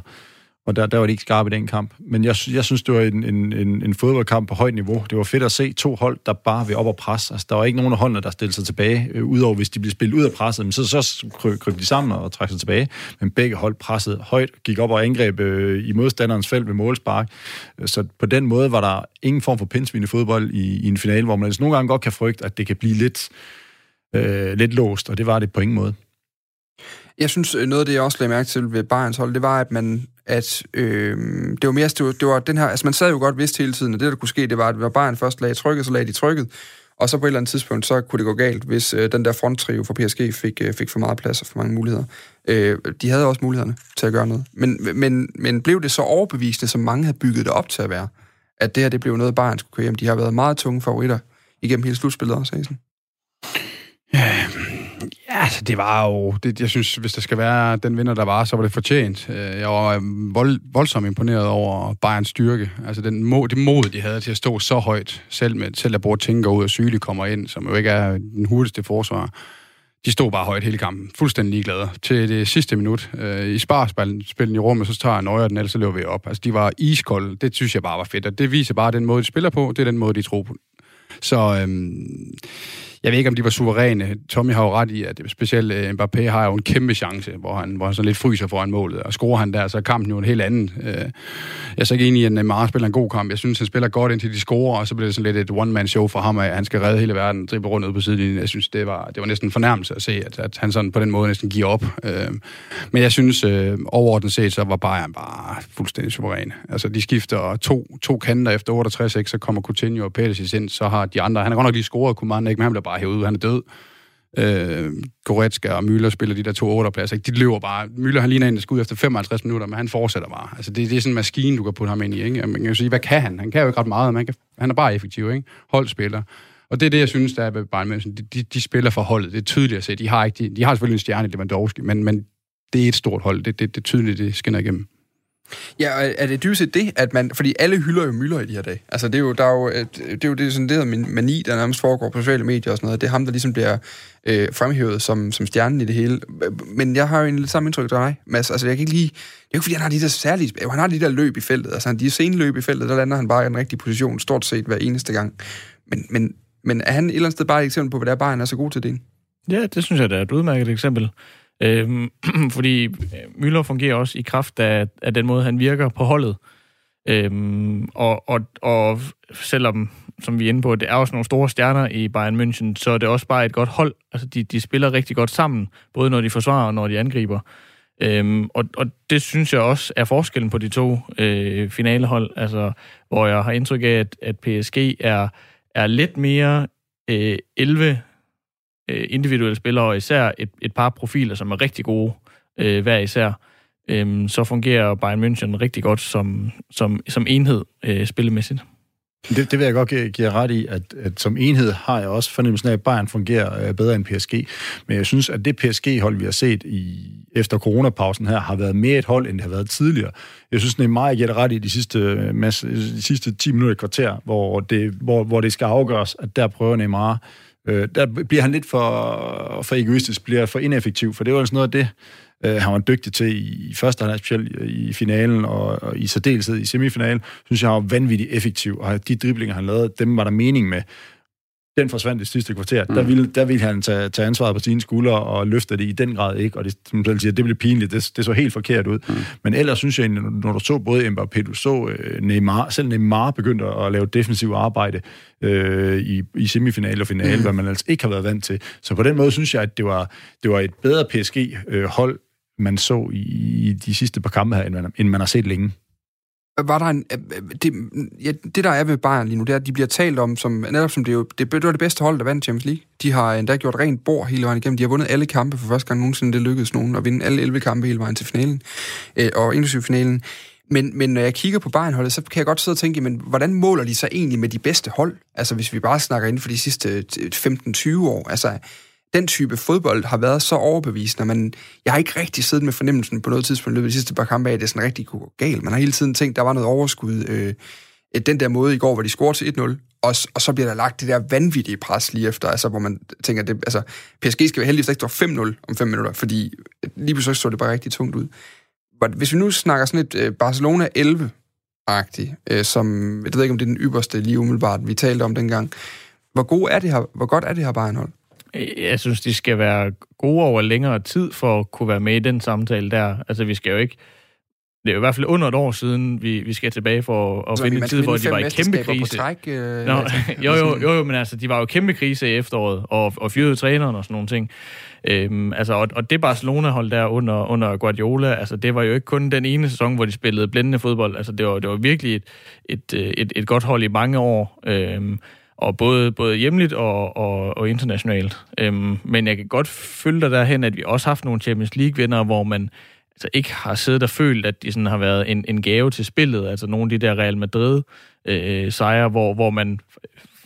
og der, der var de ikke skarpe i den kamp. Men jeg, jeg synes, det var en, en, en, en fodboldkamp på højt niveau. Det var fedt at se to hold, der bare vil op og presse. Altså, der var ikke nogen af holdene, der stillede sig tilbage, øh, udover hvis de blev spillet ud af presset, men så, så kryb de sammen og trak sig tilbage. Men begge hold pressede højt, gik op og angreb øh, i modstanderens felt ved målspark. Så på den måde var der ingen form for pindsvin i fodbold i, i en finale, hvor man altså nogle gange godt kan frygte, at det kan blive lidt, øh, lidt låst, og det var det på ingen måde. Jeg synes, øh, noget af det, jeg også lagde mærke til ved Bayerns hold, det var, at man at øh, det var mere, det var, det var den her, altså man sad jo godt vidst hele tiden, at det, der kunne ske, det var, at var bare en først lag trykket, så lagde de trykket, og så på et eller andet tidspunkt, så kunne det gå galt, hvis øh, den der fronttrio for PSG fik, øh, fik for meget plads og for mange muligheder. Øh, de havde også mulighederne til at gøre noget. Men, men, men blev det så overbevisende, som mange havde bygget det op til at være, at det her det blev noget, Bayern skulle køre hjem? De har været meget tunge favoritter igennem hele slutspillet også, Asen. Ja, altså det var jo... Det, jeg synes, hvis der skal være den vinder, der var, så var det fortjent. Øh, jeg var øhm, vold, voldsomt imponeret over Bayerns styrke. Altså den mod, det mod, de havde til at stå så højt, selv, med, selv at tænker ud og Syge kommer ind, som jo ikke er den hurtigste forsvar. De stod bare højt hele kampen, fuldstændig ligeglade. Til det sidste minut, øh, i sparspillen i rummet, så tager Nøjer den, ellers så løber vi op. Altså, de var iskolde. Det synes jeg bare var fedt, og det viser bare den måde, de spiller på. Det er den måde, de tror på. Så øhm, jeg ved ikke, om de var suveræne. Tommy har jo ret i, at specielt øh, Mbappé har jo en kæmpe chance, hvor han, hvor han så lidt fryser foran målet, og scorer han der, så er kampen jo en helt anden. Øh, jeg er så ikke enig i, at Neymar spiller en god kamp. Jeg synes, han spiller godt indtil de scorer, og så bliver det sådan lidt et one-man-show for ham, at han skal redde hele verden, drible rundt ud på sidelinjen. Jeg synes, det var, det var næsten en fornærmelse at se, at, at han sådan på den måde næsten giver op. Øh, men jeg synes, overordnet set, så var Bayern bare fuldstændig suveræn. Altså, de skifter to, to kanter efter 68, så kommer Coutinho og Pettis ind, så har de andre, han har godt nok lige scoret, Kuman, ikke, men han bliver bare hævet ud, han er død. Øh, Goretzka og Müller spiller de der to otterpladser. De løber bare. Müller han ligner en, der skal ud efter 55 minutter, men han fortsætter bare. Altså, det, det er sådan en maskine, du kan putte ham ind i. Ikke? Man kan jo sige, hvad kan han? Han kan jo ikke ret meget. Man kan, han er bare effektiv, ikke? Holdspiller. Og det er det, jeg synes, der er ved Bayern München. De, de, de spiller for holdet. Det er tydeligt at se. De har, ikke, de, de har selvfølgelig en stjerne, Lewandowski, men, men det er et stort hold. Det, det, det er tydeligt, det skinner igennem. Ja, er det dybest set det, at man... Fordi alle hylder jo Møller i de her dage. Altså, det er jo, der er jo, øh, det er jo det, sådan, det der mani, der nærmest foregår på sociale medier og sådan noget. Det er ham, der ligesom bliver øh, fremhævet som, som stjernen i det hele. Men jeg har jo en lidt samme indtryk til dig, Mads. Altså, jeg kan ikke lige... Det er jo ikke, fordi han har de der særlige... Han har de der løb i feltet. Altså, han, de sene løb i feltet, der lander han bare i den rigtige position, stort set hver eneste gang. Men, men, men er han et eller andet sted bare et eksempel på, hvad det er, bare han er så god til det? Ja, det synes jeg, det er et udmærket eksempel. Øhm, fordi øh, Müller fungerer også i kraft af, af den måde, han virker på holdet. Øhm, og, og, og selvom, som vi er inde på, det er også nogle store stjerner i Bayern München, så er det også bare et godt hold. Altså, de, de spiller rigtig godt sammen, både når de forsvarer og når de angriber. Øhm, og, og det synes jeg også er forskellen på de to øh, finalehold, altså, hvor jeg har indtryk af, at, at PSG er, er lidt mere øh, 11 øh, individuelle spillere, og især et, et par profiler, som er rigtig gode øh, hver især, øh, så fungerer Bayern München rigtig godt som, som, som enhed øh, spillemæssigt. Det, det vil jeg godt give, give ret i, at, at som enhed har jeg også fornemmelsen af, at Bayern fungerer øh, bedre end PSG. Men jeg synes, at det PSG-hold, vi har set i, efter coronapausen her, har været mere et hold, end det har været tidligere. Jeg synes, det er meget, jeg ret i de sidste, øh, masse, de sidste 10 minutter i kvarter, hvor det, hvor, hvor det skal afgøres, at der prøver Neymar Øh, der bliver han lidt for, for egoistisk, bliver for ineffektiv, for det var altså noget af det, øh, han var dygtig til i første halvleg, specielt i finalen og, og i særdeleshed i semifinalen, synes jeg, han var vanvittigt effektiv, og de driblinger, han lavede, dem var der mening med den forsvandt det sidste kvarter. Mm. Der, ville, der ville han tage, tage ansvaret på sine skuldre og løfte det i den grad ikke, og det, som selv siger, det blev pinligt, det, det så helt forkert ud. Mm. Men ellers synes jeg, når du så både Mbappé, du så øh, Neymar, selv Neymar begyndte at lave defensiv arbejde øh, i, i semifinale og finale, mm. hvad man altså ikke har været vant til. Så på den måde synes jeg, at det var, det var et bedre PSG-hold, man så i, i de sidste par kampe her, end man, end man har set længe var der en... Øh, øh, det, ja, det, der er ved Bayern lige nu, det er, at de bliver talt om, som, netop som det, jo, det, det var det bedste hold, der vandt Champions League. De har endda gjort rent bord hele vejen igennem. De har vundet alle kampe for første gang nogensinde. Det lykkedes nogen at vinde alle 11 kampe hele vejen til finalen, øh, og inklusive finalen. Men, men når jeg kigger på Bayernholdet, så kan jeg godt sidde og tænke, men hvordan måler de sig egentlig med de bedste hold? Altså hvis vi bare snakker inden for de sidste øh, 15-20 år. Altså den type fodbold har været så overbevisende, men jeg har ikke rigtig siddet med fornemmelsen på noget tidspunkt i løbet af de sidste par kampe af, at det sådan rigtig kunne gå galt. Man har hele tiden tænkt, der var noget overskud. Øh, den der måde i går, hvor de scorede til 1-0, og, og så bliver der lagt det der vanvittige pres lige efter, altså, hvor man tænker, det, altså, PSG skal være heldig, hvis der ikke 5-0 om 5 minutter, fordi lige pludselig så det bare rigtig tungt ud. Hvis vi nu snakker sådan et øh, Barcelona 11 agtig øh, som, jeg ved ikke, om det er den ypperste lige umiddelbart, vi talte om dengang. Hvor, god er det her, hvor godt er det her Bayern-hold? Jeg synes, de skal være gode over længere tid for at kunne være med i den samtale der. Altså, vi skal jo ikke det er jo i hvert fald under et år siden, vi, vi skal tilbage for at så finde en tid, hvor de var i kæmpe krise. Træk, øh, Nå, jo, jo, jo, jo, men altså, de var jo kæmpe krise i efteråret, og, og fyrede træneren og sådan nogle ting. Øhm, altså, og, og det Barcelona-hold der under, under Guardiola, altså, det var jo ikke kun den ene sæson, hvor de spillede blændende fodbold. Altså, det var, det var virkelig et, et, et, et godt hold i mange år. Øhm, og både, både hjemligt og, og, og internationalt. Øhm, men jeg kan godt følge dig derhen, at vi også har haft nogle Champions League-vinder, hvor man altså ikke har siddet og følt, at de sådan har været en, en gave til spillet. Altså nogle af de der Real Madrid-sejre, øh, hvor, hvor man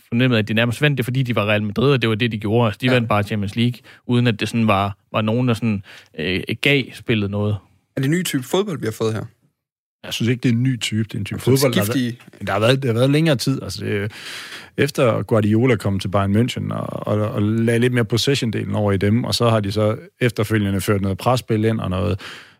fornemmede, at de nærmest vandt det, fordi de var Real Madrid, og det var det, de gjorde. Altså, de ja. vandt bare Champions League, uden at det sådan var, var nogen, der sådan, øh, gav spillet noget. Er det en ny type fodbold, vi har fået her? Jeg synes ikke, det er en ny type. Det er en type fodbold, der har, været, der, har været, der har været længere tid. Altså, det, efter Guardiola kom til Bayern München og, og, og lagde lidt mere possession-delen over i dem, og så har de så efterfølgende ført noget presspil ind og noget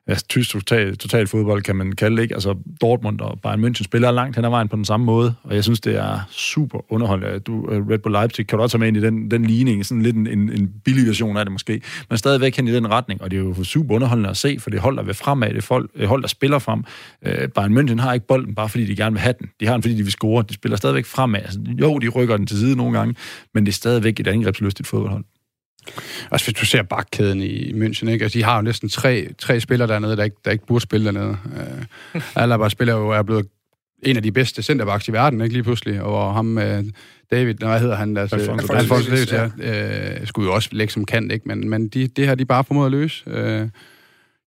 ja, tysk total, total fodbold, kan man kalde det, ikke? Altså, Dortmund og Bayern München spiller langt hen ad vejen på den samme måde, og jeg synes, det er super underholdende. Du, øh, Red Bull Leipzig kan du også tage med ind i den, den ligning, sådan lidt en, en, en billig version af det måske, men stadigvæk hen i den retning, og det er jo super underholdende at se, for det holder ved fremad, det folk, øh, hold der spiller frem. Øh, Bayern München har ikke bolden, bare fordi de gerne vil have den. De har den, fordi de vil score. De spiller stadigvæk fremad. Altså, jo, de rykker den til side nogle gange, men det er stadigvæk et angrebslystigt fodboldhold. Altså hvis du ser bakkæden i München, ikke? Altså, de har jo næsten tre, tre spillere dernede, der ikke, der ikke burde spille dernede. Uh, Alaba spiller jo er blevet en af de bedste centerbacks i verden, ikke lige pludselig, og ham uh, David, hvad hedder han? Altså, Alfonso, Alfonso David, ja. ja. Uh, skulle jo også lægge som kant, ikke? Men, men de, det har de bare formået at løse. Uh,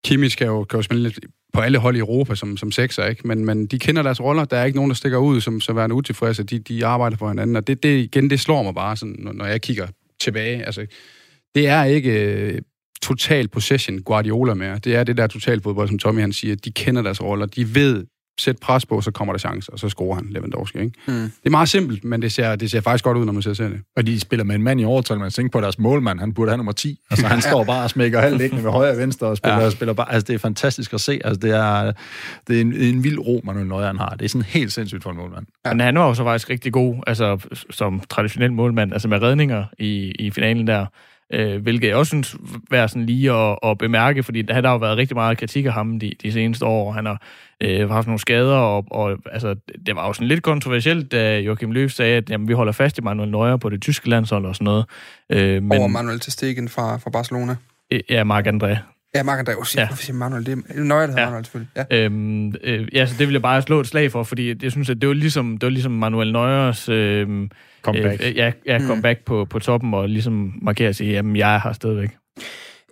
Kimmich kan jo, kan jo spille lidt på alle hold i Europa som, som sekser, ikke? Men, men de kender deres roller. Der er ikke nogen, der stikker ud som, som værende utilfredse. De, de arbejder for hinanden, og det, det igen, det slår mig bare, sådan, når jeg kigger tilbage. Altså, det er ikke uh, total possession Guardiola mere. Det er det der total fodbold, som Tommy han siger. De kender deres roller. De ved, sæt pres på, så kommer der chance, og så scorer han Lewandowski. Ikke? Mm. Det er meget simpelt, men det ser, det ser faktisk godt ud, når man ser det. Og de spiller med en mand i overtal, man tænker på deres målmand, han burde have nummer 10. Altså han står bare og smækker halvdækkende med højre og venstre og spiller, ja. og spiller bare. Altså det er fantastisk at se. Altså det er, det er en, en vild ro, Manuel Neuer har. Det er sådan helt sindssygt for en målmand. Ja. Men han var jo så faktisk rigtig god, altså som traditionel målmand, altså med redninger i, i finalen der øh, hvilket jeg også synes være sådan lige at, at bemærke, fordi der har jo været rigtig meget kritik af ham de, de seneste år. Han har øh, haft nogle skader, og, og altså, det var jo sådan lidt kontroversielt, da Joachim Löw sagde, at jamen, vi holder fast i Manuel Neuer på det tyske landshold og sådan noget. Øh, men, Over Manuel til Stegen fra, fra Barcelona. Øh, ja, Marc André. Ja, Mark André. Oh, ja. Hvorfor siger Manuel det? Nøje, det hedder ja. Manuel selvfølgelig. Ja. Øhm, øh, ja, så det vil jeg bare slå et slag for, fordi jeg synes, at det var ligesom, det var ligesom Manuel Neuers... Øh, comeback. Øh, ja, ja, mm. comeback mm. på, på toppen, og ligesom markere og sige, jamen, jeg er her stadigvæk.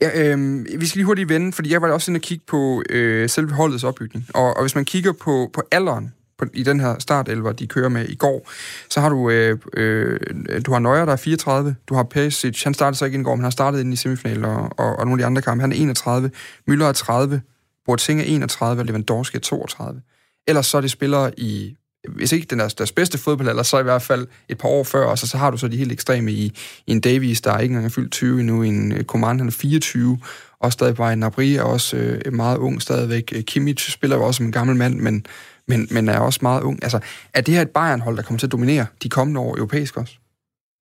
Ja, øh, vi skal lige hurtigt vende, fordi jeg var også inde og kigge på øh, selve holdets opbygning. Og, og hvis man kigger på, på alderen på, i den her startelver, de kører med i går, så har du, øh, øh, du har Nøjer, der er 34, du har Perisic, han startede så ikke i går, men han har startet ind i semifinalen og, og, og nogle af de andre kampe. Han er 31, Müller er 30, Boateng er 31, og Lewandowski er 32. Ellers så er det spillere i hvis ikke den er deres bedste fodboldalder, så i hvert fald et par år før, og så, så har du så de helt ekstreme i, i en Davies, der ikke engang er fyldt 20 endnu, i en øh, Coman, han er 24, og stadig bare en Nabri er også øh, meget ung stadigvæk. Øh, Kimmich spiller jo også som en gammel mand, men, men, men er også meget ung. Altså, er det her et Bayern-hold, der kommer til at dominere de kommende år europæisk også?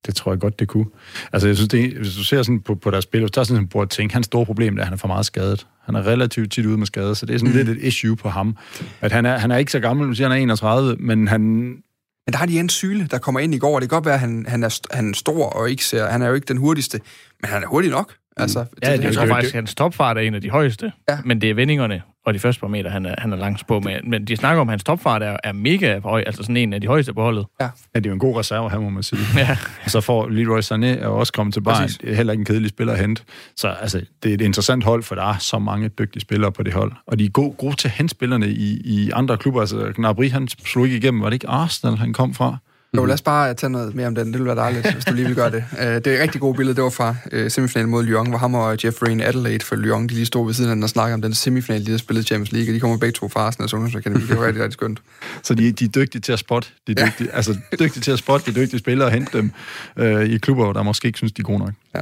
Det tror jeg godt, det kunne. Altså, jeg synes, det, hvis du ser sådan på, på deres spil, så er sådan en tænke, hans store problem er, at han er for meget skadet. Han er relativt tit ude med skade, så det er sådan mm. lidt et issue på ham. At han er, han er ikke så gammel, nu siger han er 31, men han... Men der har de en Syle, der kommer ind i går, og det kan godt være, at han, han, er, han er stor og ikke ser... Han er jo ikke den hurtigste, men han er hurtig nok. Altså, Ja, det, det, det, jeg det- tror det- faktisk, at hans topfart er en af de højeste. Ja. Men det er vendingerne og de første par meter, han er, han er langt på med. Men de snakker om, at hans topfart er, er mega høj, altså sådan en af de højeste på holdet. Ja, det er jo en god reserve her, må man sige. Ja. Og så får Leroy Sané er jo også kommet til Bayern. Præcis. Det er heller ikke en kedelig spiller at hente. Så altså, det er et interessant hold, for der er så mange dygtige spillere på det hold. Og de er gode, gode til at hente spillerne i, i andre klubber. Altså, Gnabry, han slog ikke igennem. Var det ikke Arsenal, han kom fra? Jo, lad os bare tage noget mere om den. Det ville være dejligt, hvis du lige vil gøre det. Uh, det er et rigtig gode billede. Det var fra uh, semifinalen mod Lyon, hvor ham og Jeffrey Adelaide for Lyon, de lige stod ved siden af den og snakkede om den semifinal, de har spillet Champions League, og de kommer begge to fra Arsenal og Ungdomsakademi. Det var rigtig, rigtig skønt. Så de, de er dygtige til at spotte. De er dygtige, altså, dygtige til at spotte de dygtige spillere og hente dem øh, i klubber, der måske ikke synes, de er gode nok. Ja,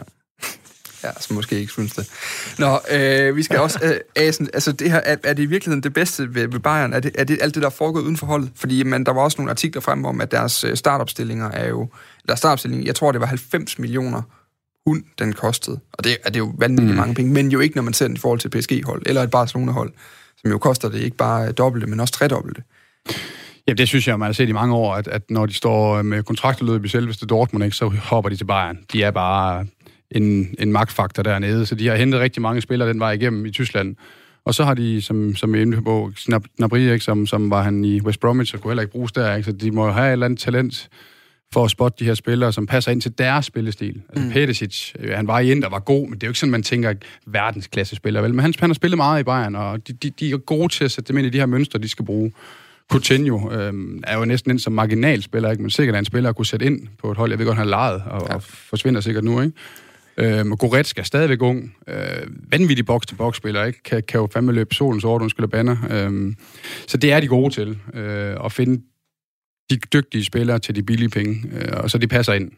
som måske ikke synes det. Nå, øh, vi skal også... Øh, Asen, altså det her, er, er det i virkeligheden det bedste ved, ved Bayern? Er det, er det alt det, der er foregået uden for holdet? Fordi man, der var også nogle artikler frem om, at deres øh, startopstillinger er jo... Eller startopstilling, jeg tror, det var 90 millioner hund, den kostede. Og det, er det er jo vanvittigt mm. mange penge, men jo ikke, når man ser den i forhold til PSG-hold, eller et Barcelona-hold, som jo koster det ikke bare dobbelte, men også tredobbelte. Ja, det synes jeg, man har set i mange år, at, at når de står med kontraktudløb i selveste Dortmund, ikke, så hopper de til Bayern. De er bare en, en magtfaktor dernede, så de har hentet rigtig mange spillere den vej igennem i Tyskland. Og så har de, som, som er inde på, Gnabry, ikke, som, som var han i West Bromwich, så kunne heller ikke bruges der. Ikke? Så de må have et eller andet talent for at spotte de her spillere, som passer ind til deres spillestil. Altså mm. Perisic, øh, han var i Inter, var god, men det er jo ikke sådan, man tænker verdensklasse spiller, vel? Men han, han har spillet meget i Bayern, og de, de, de er gode til at sætte dem ind i de her mønstre, de skal bruge. Coutinho øhm, er jo næsten ind som marginalspiller, ikke? men sikkert er en spiller at kunne sætte ind på et hold. Jeg ved godt, han har lejet og, ja. og forsvinder sikkert nu. Ikke? Øhm, Goretzka er stadigvæk ung. Øh, vanvittig boks-til-boks-spiller, ikke? Kan, kan jo fandme løbe solens over, undskyld banner. Øhm, så det er de gode til, øh, at finde de dygtige spillere til de billige penge, øh, og så de passer ind.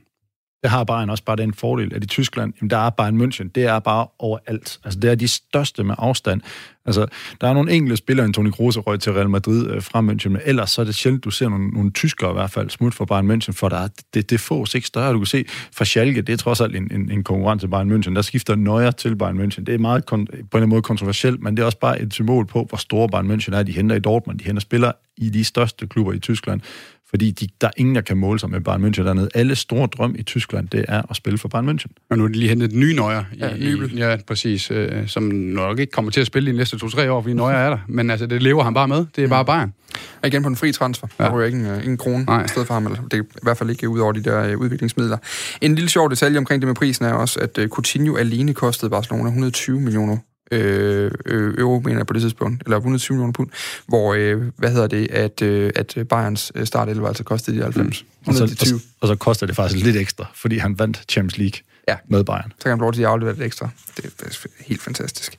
Det har Bayern også bare den fordel, at i Tyskland, jamen der er Bayern München, det er bare overalt. Altså det er de største med afstand. Altså der er nogle enkelte spillere, en Toni Kroos røg til Real Madrid øh, fra München, men ellers så er det sjældent, du ser nogle, nogle tyskere i hvert fald smut for Bayern München, for der er, det, det fås ikke større. Du kan se fra Schalke, det er trods alt en, en, en konkurrent til Bayern München, der skifter Neuer til Bayern München. Det er meget kon- på en eller anden måde kontroversielt, men det er også bare et symbol på, hvor store Bayern München er. De henter i Dortmund, de henter spillere i de største klubber i Tyskland, fordi de, der er ingen, der kan måle sig med Bayern München dernede. Alle store drøm i Tyskland, det er at spille for Bayern München. Og nu er de lige hentet en ny Neuer. I, Ja, i, Nybel. ja, præcis. Øh, som nok ikke kommer til at spille i de næste to-tre år, fordi Neuer er der. Men altså, det lever han bare med. Det er bare Bayern. Og igen på en fri transfer. Ja. Der Ja. ryger ikke en, øh, ingen krone Nej. i stedet for ham. Eller det er i hvert fald ikke ud over de der øh, udviklingsmidler. En lille sjov detalje omkring det med prisen er også, at øh, Coutinho alene kostede Barcelona 120 millioner øh, øh, euro, mener jeg på det tidspunkt, eller 120 millioner pund, hvor, øh, hvad hedder det, at, øh, at Bayerns øh, startelver altså kostede de 90. Og så, 120. og, og så koster det faktisk lidt ekstra, fordi han vandt Champions League Ja. med Bayern. så kan han få lov til at aflevere det ekstra. Det, er helt fantastisk.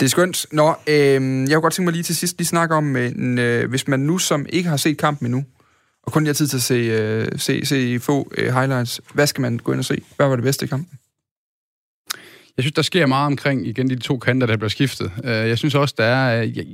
Det er skønt. Nå, øh, jeg kunne godt tænke mig lige til sidst lige snakke om, men, øh, hvis man nu som ikke har set kampen endnu, og kun lige har tid til at se, øh, se, se få øh, highlights, hvad skal man gå ind og se? Hvad var det bedste i kampen? Jeg synes, der sker meget omkring igen de to kanter, der bliver skiftet. Øh, Jeg synes også, der er... øh, Jeg,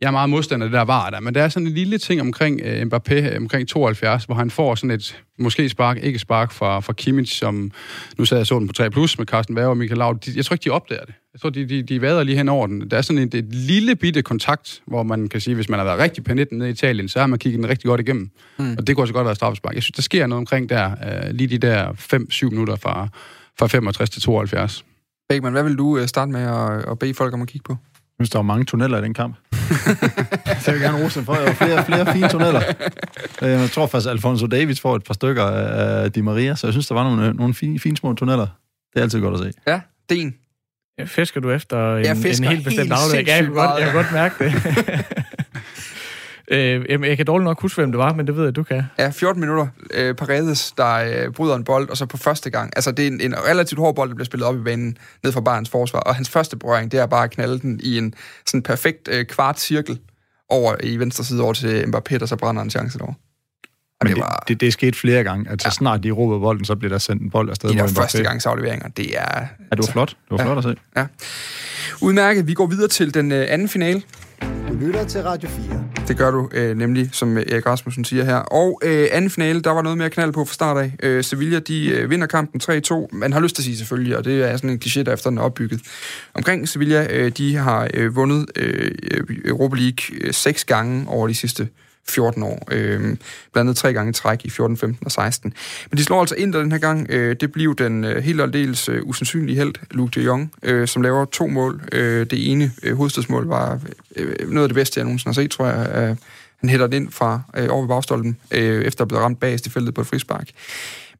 jeg er meget modstander af det der var der, men der er sådan en lille ting omkring øh, Mbappé, omkring 72, hvor han får sådan et, måske spark, ikke spark fra, fra Kimmich, som nu sad jeg så den på 3 Plus med Carsten Werner og Michael Laud. De, jeg tror ikke, de opdager det. Jeg tror, de, de, de vader lige hen over den. Der er sådan et, et lille bitte kontakt, hvor man kan sige, hvis man har været rigtig panitten nede i Italien, så har man kigget den rigtig godt igennem. Mm. Og det kunne også godt være straffespark. Jeg synes, der sker noget omkring der, øh, lige de der 5-7 minutter fra, fra 65 til 72. Beckmann, hvad vil du øh, starte med at, at bede folk om at kigge på? Jeg synes, der var mange tunneller i den kamp. jeg vil gerne rose for, der var flere, flere fine tunneller. Øh, Jeg tror faktisk, Alfonso Davids får et par stykker af Di Maria, så jeg synes, der var nogle, nogle fine, fine små tunneller. Det er altid godt at se. Ja, Den. Fisker du efter en, Jeg fisker en helt bestemt helt afdeling? Ja, jeg, kan godt, jeg kan godt mærke det. øh, jamen, jeg kan dårligt nok huske, hvem det var, men det ved jeg, du kan. Ja, 14 minutter. Øh, Paredes, der øh, bryder en bold, og så på første gang. Altså, det er en, en relativt hård bold, der bliver spillet op i banen ned fra Bayerns forsvar. Og hans første berøring, det er bare at knalde den i en sådan perfekt øh, kvart cirkel over i venstre side over til Mbappé, der så brænder en chance derovre. Men det det, var det, det, skete flere gange, at så snart de råber bolden, så bliver der sendt en bold afsted. de der første gangs afleveringer. Det er... Ja, det var flot. Det var Ja. flot at se. Udmærket. Vi går videre til den øh, anden finale. Du lytter til Radio 4. Det gør du øh, nemlig, som øh, Erik Rasmussen siger her. Og øh, anden finale, der var noget mere knald på fra start af. Øh, Sevilla, de øh, vinder kampen 3-2. Man har lyst til at sige selvfølgelig, og det er sådan en kliché, der efter den er opbygget. Omkring Sevilla, øh, de har øh, vundet øh, Europa League øh, seks gange over de sidste 14 år. Øh, blandt andet tre gange i træk i 14, 15 og 16. Men de slår altså ind den her gang. Øh, det bliver den øh, helt og dels øh, usandsynlige held, Luke de Jong, øh, som laver to mål. Øh, det ene øh, hovedstadsmål var øh, noget af det bedste, jeg nogensinde har set, tror jeg. Øh, han hætter den ind fra øh, over ved bagstolpen, øh, efter at blevet ramt bagest i feltet på et frispark.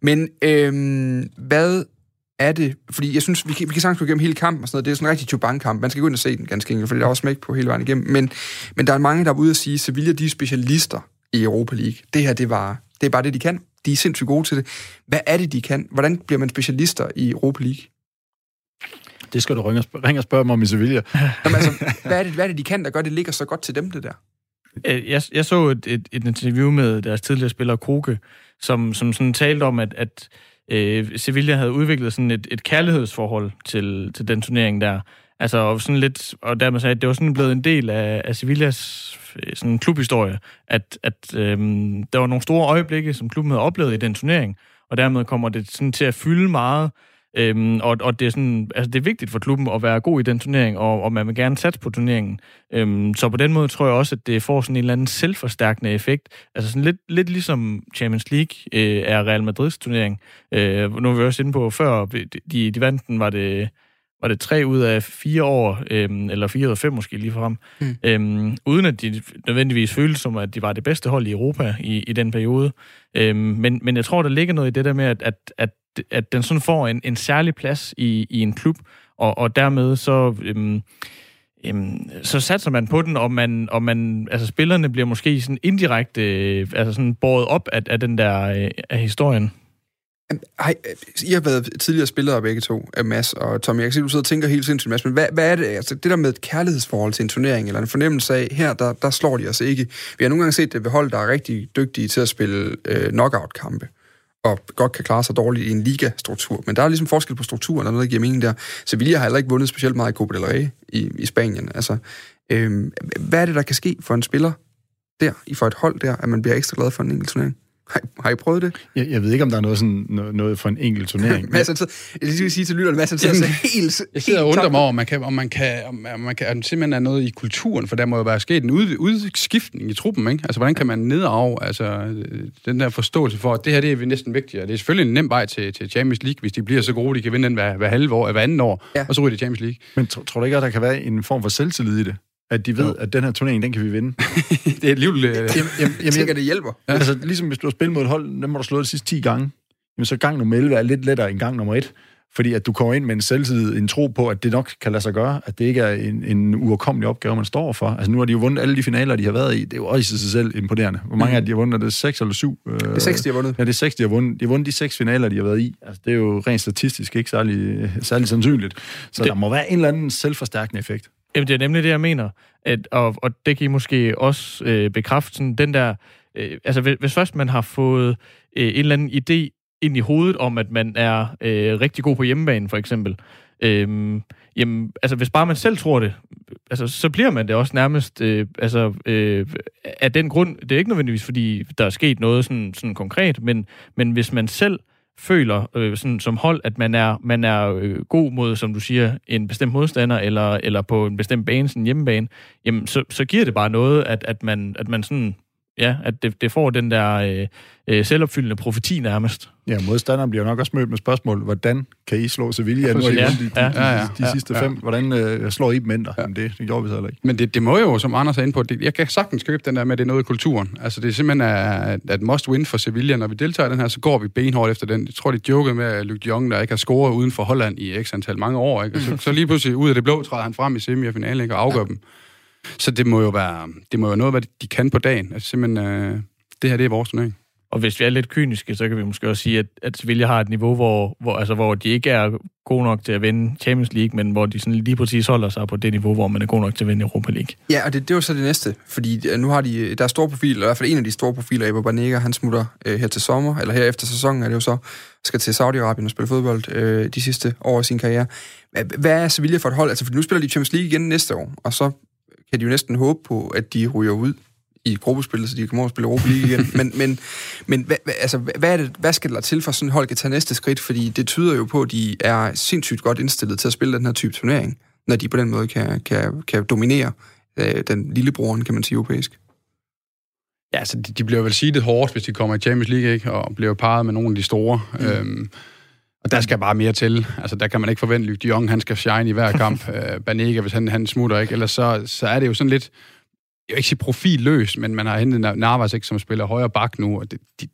Men øh, hvad er det, fordi jeg synes, vi kan, vi kan sagtens gå igennem hele kampen og sådan noget, det er sådan en rigtig Chubank-kamp, man skal gå ind og se den ganske enkelt, fordi der er også smæk på hele vejen igennem, men, men der er mange, der er ude at sige, at Sevilla, de er specialister i Europa League. Det her, det, var, det er bare det, de kan. De er sindssygt gode til det. Hvad er det, de kan? Hvordan bliver man specialister i Europa League? Det skal du ringe og, spørge, ringe og spørge mig om i Sevilla. Jamen, altså, hvad, er det, hvad er det, de kan, der gør, det ligger så godt til dem, det der? Øh, Jeg, jeg så et, et, et interview med deres tidligere spiller Kroke, som, som sådan talte om, at, at øh, Sevilla havde udviklet sådan et, et kærlighedsforhold til, til den turnering der. Altså og sådan lidt, og dermed sagde, at det var sådan blevet en del af, af Sevillas øh, sådan klubhistorie, at, at øh, der var nogle store øjeblikke, som klubben havde oplevet i den turnering, og dermed kommer det sådan til at fylde meget, Øhm, og, og det, er sådan, altså det er vigtigt for klubben at være god i den turnering, og, og man vil gerne satse på turneringen. Øhm, så på den måde tror jeg også, at det får sådan en eller anden selvforstærkende effekt. Altså sådan lidt, lidt ligesom Champions League øh, er Real Madrids turnering. Øh, nu er vi også inde på før, de, de vandt den, var det, var det tre ud af fire år, øhm, eller fire ud af fem måske lige frem, mm. øhm, uden at de nødvendigvis følte som, at de var det bedste hold i Europa i, i den periode. Øhm, men, men jeg tror, der ligger noget i det der med, at, at, at at den sådan får en, en særlig plads i, i en klub, og, og dermed så... Øhm, øhm, så satser man på den, og man, og man, altså spillerne bliver måske sådan indirekte øh, altså sådan båret op af, af den der øh, af historien. Hej, I har været tidligere spillere begge to, Mads og Tom. Jeg kan se, du sidder og tænker helt sindssygt, Mads, men hvad, hvad er det? Altså, det der med et kærlighedsforhold til en turnering, eller en fornemmelse af, her, der, der slår de os ikke. Vi har nogle gange set det ved hold, der er rigtig dygtige til at spille øh, knockout-kampe og godt kan klare sig dårligt i en ligastruktur. Men der er ligesom forskel på strukturen, og noget, der giver mening der. Sevilla har heller ikke vundet specielt meget i Copa del Rey i, i Spanien. Altså, øhm, hvad er det, der kan ske for en spiller der, i for et hold der, at man bliver ekstra glad for en enkelt turnering? Har, har I prøvet det? Jeg, jeg ved ikke, om der er noget, sådan, noget for en enkelt turnering. Mads, altså, jeg skal sige til lytterne, Mads, han sidder helt... Jeg sidder og undrer mig over, om man kan, om man kan, om man kan, om simpelthen er noget i kulturen, for der må jo være sket en ud, udskiftning i truppen, ikke? Altså, hvordan kan man nedarve, altså, den der forståelse for, at det her, det er næsten vigtigere. Det er selvfølgelig en nem vej til, til Champions League, hvis de bliver så gode, de kan vinde den hver, hver halve år, hver anden år, ja. og så ryger de Champions League. Men tror, tror du ikke, at der kan være en form for selvtillid i det? At de ved, jo. at den her turnering, den kan vi vinde. det er alligevel... Øh... Jamen, jamen, jeg tænker, det hjælper. Ja. Altså, ligesom hvis du har spillet mod et hold, den må du slå de sidste 10 gange. Jamen, så gang nummer 11 er lidt lettere end gang nummer 1. Fordi at du kommer ind med en selvtid, en tro på, at det nok kan lade sig gøre, at det ikke er en, en uoverkommelig opgave, man står for. Altså nu har de jo vundet alle de finaler, de har været i. Det er jo også i sig selv imponerende. Hvor mange mm. af de har vundet? Er det seks eller syv? Det er seks, de har vundet. Ja, det er seks, de har vundet. De har vundet de seks finaler, de har været i. Altså, det er jo rent statistisk ikke særlig, særlig sandsynligt. Så det... der må være en eller anden selvforstærkende effekt. Jamen, det er nemlig det, jeg mener. At, og, og det kan I måske også øh, bekræfte. Sådan, den der, øh, altså, hvis, hvis først man har fået øh, en eller anden idé ind i hovedet om, at man er øh, rigtig god på hjemmebane, for eksempel, øh, jamen, altså, hvis bare man selv tror det, altså, så bliver man det også nærmest øh, altså, øh, af den grund. Det er ikke nødvendigvis, fordi der er sket noget sådan, sådan konkret, men, men hvis man selv føler øh, sådan, som hold, at man er, man er øh, god mod, som du siger, en bestemt modstander, eller, eller på en bestemt bane, sådan en hjemmebane, jamen, så, så giver det bare noget, at, at, man, at man sådan, ja, at det, det får den der øh, øh, selvopfyldende profeti nærmest. Ja, modstanderen bliver nok også mødt med spørgsmål, hvordan kan I slå Sevilla? Nu har I Ja, de, de, ja, de, ja, de, de ja, sidste ja. fem. Hvordan øh, slår I dem ændre? Ja. Jamen, det, det gjorde vi så heller ikke. Men det, det må jo, som Anders er inde på, det, jeg kan sagtens købe den der med, at det er noget i kulturen. Altså, det er simpelthen at, at must win for Sevilla. Når vi deltager i den her, så går vi benhårdt efter den. Jeg tror, de jokede med, at Luke de Jong, der ikke har scoret uden for Holland i x antal mange år, ikke? Og så, så lige pludselig ud af det blå træder han frem i semifinalen ikke? og afgør ja. dem. Så det må jo være, det må jo noget, hvad de kan på dagen. Altså simpelthen, øh, det her det er vores turnering. Og hvis vi er lidt kyniske, så kan vi måske også sige, at, at Sevilla har et niveau, hvor, hvor, altså, hvor de ikke er gode nok til at vinde Champions League, men hvor de sådan lige præcis holder sig på det niveau, hvor man er god nok til at vinde Europa League. Ja, og det, det var så det næste, fordi nu har de, der er store profiler, i hvert fald en af de store profiler, Eva Banega, han smutter øh, her til sommer, eller her efter sæsonen er det jo så, skal til Saudi-Arabien og spille fodbold øh, de sidste år af sin karriere. Hvad, hvad er Sevilla for et hold? Altså, for nu spiller de Champions League igen næste år, og så kan de jo næsten håbe på, at de ryger ud i gruppespillet, så de kommer over og spille Europa League igen. men men, men hvad- altså, hvad, er det, hvad skal der til for sådan et hold kan tage næste skridt? Fordi det tyder jo på, at de er sindssygt godt indstillet til at spille den her type turnering, når de på den måde kan, kan, kan dominere øh, den lillebroren, kan man sige, europæisk. Ja, altså, de, de bliver vel sidet hårdt, hvis de kommer i Champions League, ikke? Og bliver parret med nogle af de store. Mm. Øhm, og der skal bare mere til. Altså, der kan man ikke forvente, at de Jong, han skal shine i hver kamp. øh, Banega, hvis han, han smutter, ikke? Ellers så, så er det jo sådan lidt, jeg vil ikke sige profilløst, men man har hentet Navas, ikke, som spiller højre bak nu, og det, de,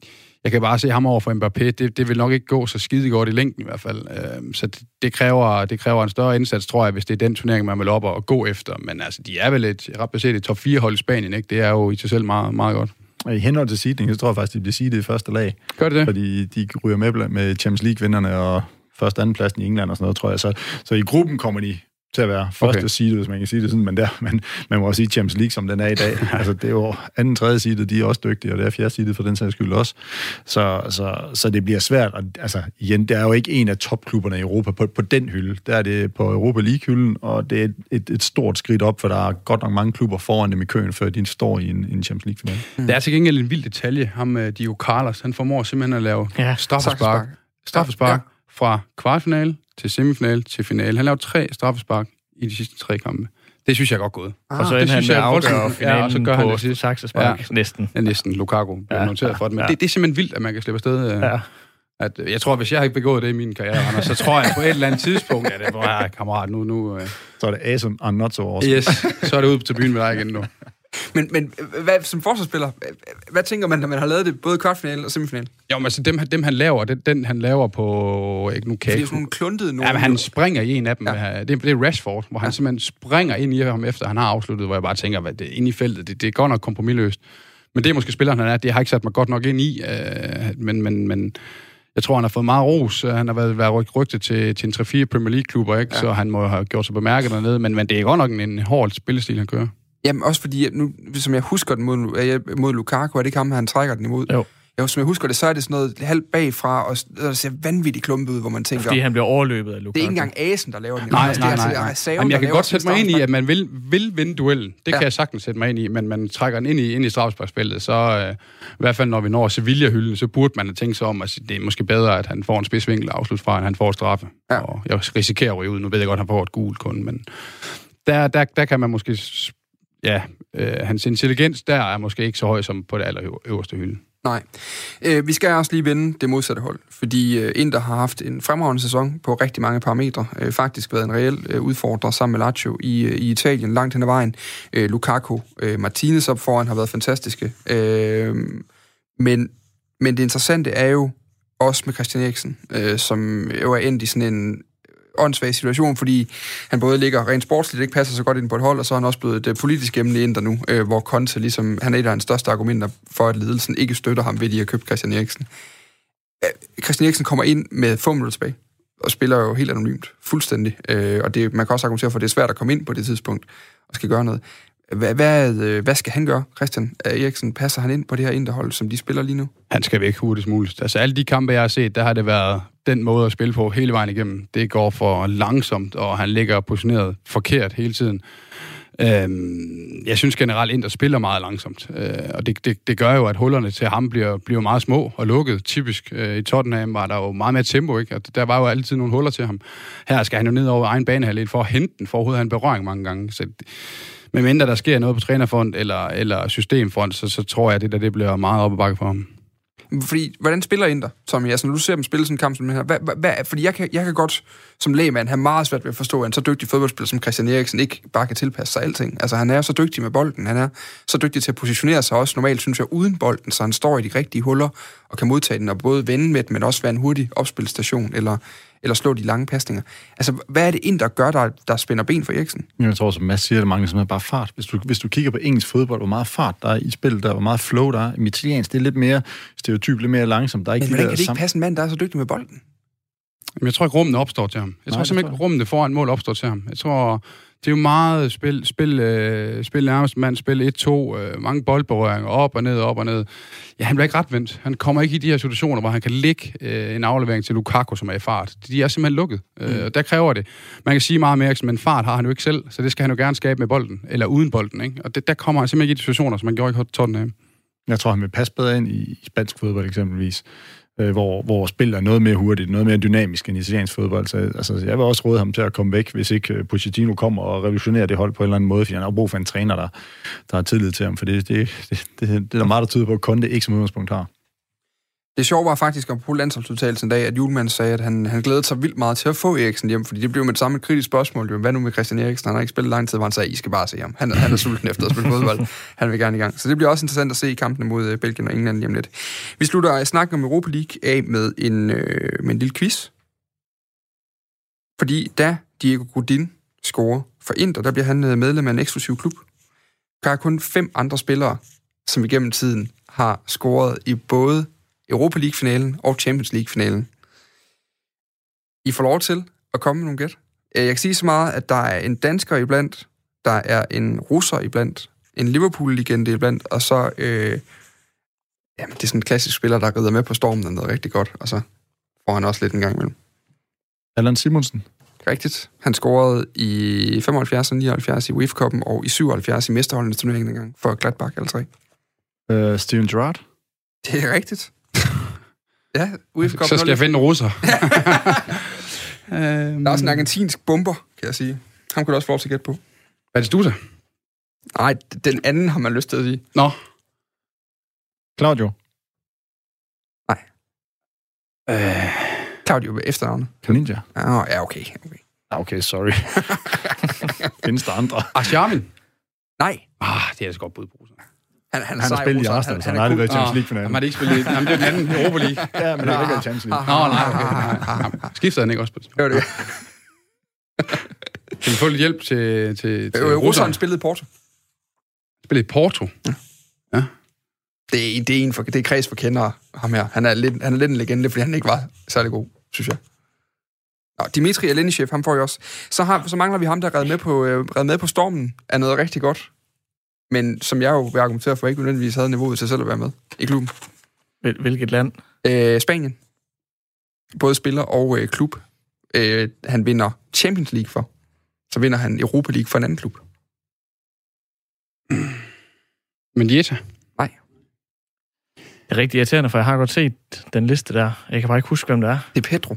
jeg kan bare se ham over for Mbappé, det, det vil nok ikke gå så skide godt i længden i hvert fald. Øh, så det, det, kræver, det kræver en større indsats, tror jeg, hvis det er den turnering, man vil op og gå efter. Men altså, de er vel et, ret baseret et top 4 hold i Spanien, ikke? Det er jo i sig selv meget, meget godt. I henhold til seeding, så tror jeg faktisk, de bliver seedet i første lag. Gør det det? Fordi de ryger med med Champions League-vinderne og første anden pladsen i England og sådan noget, tror jeg. Så, så i gruppen kommer de til at være første okay. seed, hvis man kan sige det sådan, men der, man, man må også sige Champions League, som den er i dag. altså, det er jo anden, tredje seedet, de er også dygtige, og det er fjerde seedet for den sags skyld også. Så, så, så det bliver svært. Og, altså, igen, det er jo ikke en af topklubberne i Europa på, på den hylde. Der er det på Europa League-hylden, og det er et, et, et stort skridt op, for der er godt nok mange klubber foran dem i køen, før de står i en, en Champions League-finale. Mm. Der er til gengæld en vild detalje. Ham, uh, Dio Carlos, han formår simpelthen at lave ja, straffespark, straffespark ja. Fra kvartfinale til semifinale til finale. Han laver tre straffespark i de sidste tre kampe. Det synes jeg er godt gået. Ah, og så det han med at afgøre finalen ja, og så gør på han det saksespark ja, næsten. Ja, næsten. Lukaku bliver ja, noteret for det. Men ja. det, det er simpelthen vildt, at man kan slippe afsted. Øh, ja. At, jeg tror, hvis jeg har ikke begået det i min karriere, Anders, så tror jeg på et eller andet tidspunkt, at det var, kammerat, nu... nu øh. Så er det awesome and not so awesome. Yes, så er det ude til byen med dig igen nu. Men, men hvad, som forsvarsspiller, hvad tænker man, når man har lavet det både kvartfinale og semifinale? Jo, men altså dem, dem han laver, den, den han laver på, ikke nu kan Det er sådan nogle kluntede nu. Ja, men han springer i en af dem. Ja. Det, det er Rashford, hvor ja. han simpelthen springer ind i ham, efter han har afsluttet, hvor jeg bare tænker, hvad det ind i feltet, det, det er godt nok kompromilløst. Men det er måske spilleren, han er. Det har ikke sat mig godt nok ind i, øh, men, men, men jeg tror, han har fået meget ros. Han har været, været rygtet til, til en 3-4 Premier League-klubber, ikke? Ja. så han må have gjort sig bemærket dernede. Men, men det er godt nok en, en hård spillestil, han kører. Jamen også fordi, nu, som jeg husker den mod, mod Lukaku, er det ikke ham, han trækker den imod? Jo. Jo, som jeg husker det, så er det sådan noget halvt bagfra, og der ser vanvittigt klumpet ud, hvor man tænker... Fordi han bliver overløbet af Lukaku. Det er ikke engang Asen, der laver den. Nej, nej, nej. nej. Saven, Jamen, jeg kan godt sætte mig ind i, at man vil, vil vinde duellen. Det ja. kan jeg sagtens sætte mig ind i, men man trækker den ind i, ind i strafsparkspillet, så uh, i hvert fald når vi når Sevilla-hylden, så burde man have tænkt sig om, at det er måske bedre, at han får en spidsvinkel afslut fra, end han får straffe. Ja. Og jeg risikerer at ryge ud. Nu ved jeg godt, at han får et gult kun, men der, der, der kan man måske ja, øh, hans intelligens der er måske ikke så høj som på det allerøverste hylde. Nej. Øh, vi skal også lige vende det modsatte hold, fordi øh, Inter har haft en fremragende sæson på rigtig mange parametre. Øh, faktisk været en reel øh, udfordrer sammen med Lazio i, øh, i Italien langt hen ad vejen. Øh, Lukaku, øh, Martinez op foran har været fantastiske. Øh, men, men det interessante er jo også med Christian Eriksen, øh, som jo er endt i sådan en åndssvag situation, fordi han både ligger rent sportsligt, ikke passer så godt ind på et hold, og så er han også blevet et øh, politisk emne ind der nu, øh, hvor Conte ligesom, han er et af hans største argumenter for, at ledelsen ikke støtter ham ved, at de har købt Christian Eriksen. Øh, Christian Eriksen kommer ind med få minutter tilbage, og spiller jo helt anonymt, fuldstændig. Øh, og det, man kan også argumentere for, at det er svært at komme ind på det tidspunkt og skal gøre noget. Hvad, hvad, hvad skal han gøre, Christian øh, Eriksen? Passer han ind på det her interhold, som de spiller lige nu? Han skal væk hurtigst muligt. Altså alle de kampe, jeg har set, der har det været den måde at spille på hele vejen igennem. Det går for langsomt, og han ligger positioneret forkert hele tiden. Øhm, jeg synes generelt, Inter spiller meget langsomt, øh, og det, det, det gør jo, at hullerne til ham bliver, bliver meget små og lukket. Typisk øh, i Tottenham var der jo meget mere tempo, ikke? Og der var jo altid nogle huller til ham. Her skal han jo ned over egen banehalvdel for at hente den, for overhovedet han berøring mange gange. Så men mindre der sker noget på trænerfront eller, eller systemfront, så, så tror jeg, at det der det bliver meget op ad bakke for ham. Fordi, hvordan spiller Inter, Tommy? Altså, når du ser dem spille sådan en kamp som den her, hvad, hvad, fordi jeg kan, jeg kan godt som lægmand have meget svært ved at forstå, at en så dygtig fodboldspiller som Christian Eriksen ikke bare kan tilpasse sig alting. Altså, han er så dygtig med bolden, han er så dygtig til at positionere sig også normalt, synes jeg, uden bolden, så han står i de rigtige huller og kan modtage den og både vende med den, men også være en hurtig opspilstation eller eller slå de lange pasninger. Altså, hvad er det ind, der gør, der, der spænder ben for Eriksen? Jeg tror, som Mads siger, det mangler simpelthen bare fart. Hvis du, hvis du kigger på engelsk fodbold, hvor meget fart der er i spillet, der hvor meget flow der er. I italiensk, det er lidt mere stereotyp, lidt mere langsomt. Der er ikke Men hvordan kan det ikke passe en mand, der er så dygtig med bolden? Jeg tror ikke, rummene opstår til ham. Jeg Nej, tror simpelthen ikke, rummene foran mål opstår til ham. Jeg tror, det er jo meget spil, spil, øh, spil nærmest mand, spil 1-2, øh, mange boldberøringer, op og ned, op og ned. Ja, han bliver ikke retvendt. Han kommer ikke i de her situationer, hvor han kan lægge øh, en aflevering til Lukaku, som er i fart. De er simpelthen lukket. Øh, mm. Øh, der kræver det. Man kan sige meget mere, men fart har han jo ikke selv, så det skal han jo gerne skabe med bolden, eller uden bolden. Ikke? Og det, der kommer han simpelthen ikke i de situationer, som man gjorde i Tottenham. Jeg tror, han vil passe bedre ind i, i spansk fodbold eksempelvis øh, hvor, hvor spillet er noget mere hurtigt, noget mere dynamisk end italiensk fodbold. Så altså, jeg vil også råde ham til at komme væk, hvis ikke øh, Pochettino kommer og revolutionerer det hold på en eller anden måde, fordi han har brug for en træner, der, der har tillid til ham, for det, det, det, det, det er der meget, der tyder på, at Conte ikke som udgangspunkt har. Det sjove var faktisk om på landsholdsudtagelsen dag, at Julemand sagde, at han, han glædede sig vildt meget til at få Eriksen hjem, fordi det blev med det samme et kritisk spørgsmål. Jo, hvad nu med Christian Eriksen? Han har ikke spillet lang tid, hvor han sagde, I skal bare se ham. Han, han er sulten efter at spille fodbold. Han vil gerne i gang. Så det bliver også interessant at se i kampene mod øh, Belgien og England hjem lidt. Vi slutter snakken om Europa League af med en, øh, med en lille quiz. Fordi da Diego Godin scorer for Inter, der bliver han øh, medlem af en eksklusiv klub. Der er kun fem andre spillere, som igennem tiden har scoret i både Europa League-finalen og Champions League-finalen. I får lov til at komme med nogle gæt. Øh, Jeg kan sige så meget, at der er en dansker iblandt, der er en russer iblandt, en Liverpool-legende iblandt, og så... Øh, jamen, det er sådan en klassisk spiller, der rider med på stormen, og noget rigtig godt, og så får han også lidt en gang imellem. Allan Simonsen. Rigtigt. Han scorede i 75 og 79 i UEFA Cup'en og i 77 i mesterholdenes turnering en gang for Gladbach, alle tre. Øh, Steven Gerrard. Det er rigtigt. Ja, UEFA Cup'en. Så skal jeg finde en russer. Der er også en argentinsk bomber, kan jeg sige. Ham kunne du også få lov til at gætte på. Er det Stusa? Nej, den anden har man lyst til at sige. Nå. Claudio. Øh, Claudio ved efternavnet. Kaninja. Ja, ja, okay. okay. Ah, Okay, sorry. Findes der andre? Asjarmin? Nej, Ah, det er altså godt bud på. Han, han, Han har spillet i. Arsenal, så han, han har han aldrig været i. Champions League-finalen. Er det ikke spillet i... Jamen, det er den anden Europa League. Ja, men det er ikke i Champions League. Nå, nej, okay. nej. Skiftede han ikke også på det? Det var det. Kan vi få lidt hjælp til, til, til Øh, Russeren spillede i Porto. Spillede i Porto. Det er, det er, en for, det er kreds for kendere, ham her. Han er, lidt, han er lidt en legende, fordi han ikke var særlig god, synes jeg. Nå, Dimitri Alenishev, ham får jeg også. Så, har, så mangler vi ham, der redde med på, øh, redde med på stormen, er noget rigtig godt. Men som jeg jo vil argumentere for, ikke nødvendigvis havde niveauet til selv at være med i klubben. Hvil- Hvilket land? Øh, Spanien. Både spiller og øh, klub. Øh, han vinder Champions League for. Så vinder han Europa League for en anden klub. Men Jetta? Det er rigtig irriterende, for jeg har godt set den liste der. Jeg kan bare ikke huske, hvem det er. Det er Pedro.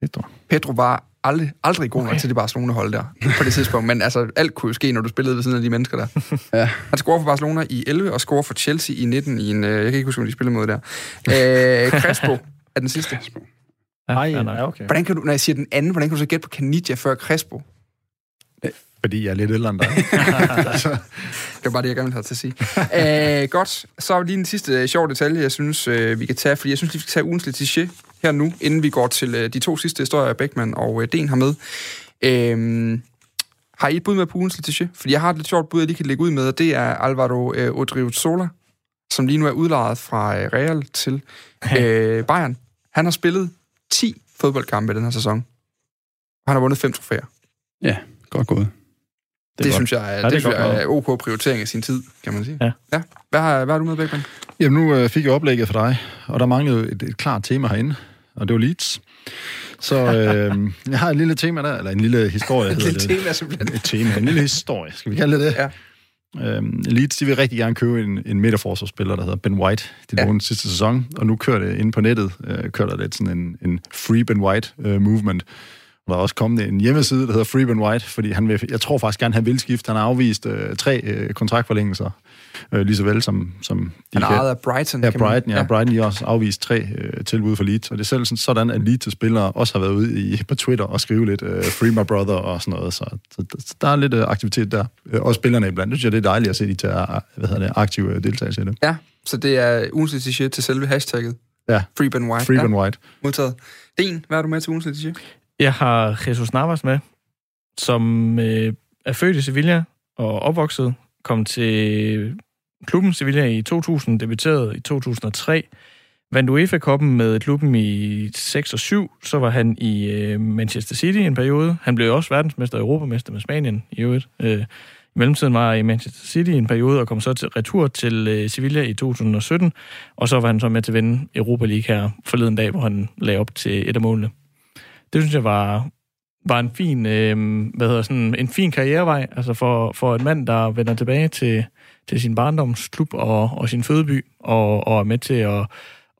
Pedro. Pedro var aldrig, aldrig god okay. nok Okay. til det Barcelona-hold der, på det tidspunkt. Men altså, alt kunne jo ske, når du spillede ved siden af de mennesker der. Ja. Han scorer for Barcelona i 11, og scorer for Chelsea i 19 i en... øh, Jeg kan ikke huske, om de spillede mod der. Øh, Crespo er den sidste. Ja, Ej, fair nok. ja, okay. Hvordan kan du, når jeg siger den anden, hvordan kan du så gætte på Caniggia før Crespo? Fordi jeg er lidt ældre end dig. Det var bare det, jeg gerne ville have til at sige. øh, godt, så er lige en sidste øh, sjov detalje, jeg synes, øh, vi kan tage, fordi jeg synes, vi skal tage ugens letiché her nu, inden vi går til øh, de to sidste historier, Beckmann og øh, Den har med. Øh, har I et bud med på ugens letiché? Fordi jeg har et lidt sjovt bud, jeg lige kan lægge ud med, og det er Alvaro øh, Odriozola, som lige nu er udlejet fra øh, Real til øh, Bayern. Han har spillet 10 fodboldkampe i den her sæson. Han har vundet fem trofæer. Ja, godt gået. Det, det godt. synes jeg, er, Ja, det det er synes jeg er ok prioritering af sin tid, kan man sige. Ja. ja. Hvad, har, hvad har du med, Beckmann? Jamen, nu øh, fik jeg oplægget for dig, og der manglede et, et klart tema herinde, og det var Leeds. Så øh, jeg har et lille tema der, eller en lille historie, Et lille det. tema, simpelthen. Et tema, en lille historie, skal vi kalde det det? Ja. Øhm, Leeds, de vil rigtig gerne købe en, en midterforsvarsspiller, der hedder Ben White. De Ja. lånte sidste sæson, og nu kører det inde på nettet, øh, kører der lidt sådan en, en Free Ben White øh, movement. Og der er også kommet en hjemmeside, der hedder Free Ben White, fordi han vil, jeg tror faktisk gerne, han vil skifte. Han har afvist øh, tre øh, kontraktforlængelser, øh, lige så vel som, som de Han er af Brighton. Ja, man- Brighton, ja. Brighton de har også afvist tre øh, tilbud for Leeds, og det er selv sådan, sådan at Leeds-spillere også har været ude i, på Twitter og skrive lidt øh, Free My Brother og sådan noget, så, så, så der er lidt øh, aktivitet der. Øh, også spillerne iblandt. Det synes jeg, det er dejligt at se, de tager hvad hedder det, aktiv øh, deltagelse i det. Ja, så det er ugens letiché til selve hashtagget. Ja. Free Ben White. Free ja, Ben White. modtaget. Den, hvad er du med til ugens letiché? Jeg har Jesus Navas med, som øh, er født i Sevilla og opvokset, kom til klubben Sevilla i 2000, debuterede i 2003, vandt UEFA-koppen med klubben i 6 og 7, så var han i øh, Manchester City en periode. Han blev også verdensmester og europamester med Spanien i øvrigt. Øh, I mellemtiden var han i Manchester City en periode, og kom så til retur til øh, Sevilla i 2017, og så var han så med til at vinde Europa League her forleden dag, hvor han lagde op til et af målene. Det synes jeg var, var en fin, øh, hvad hedder sådan, en fin karrierevej, altså for, for en mand, der vender tilbage til, til sin barndomsklub og, og sin fødeby, og, og er med til at,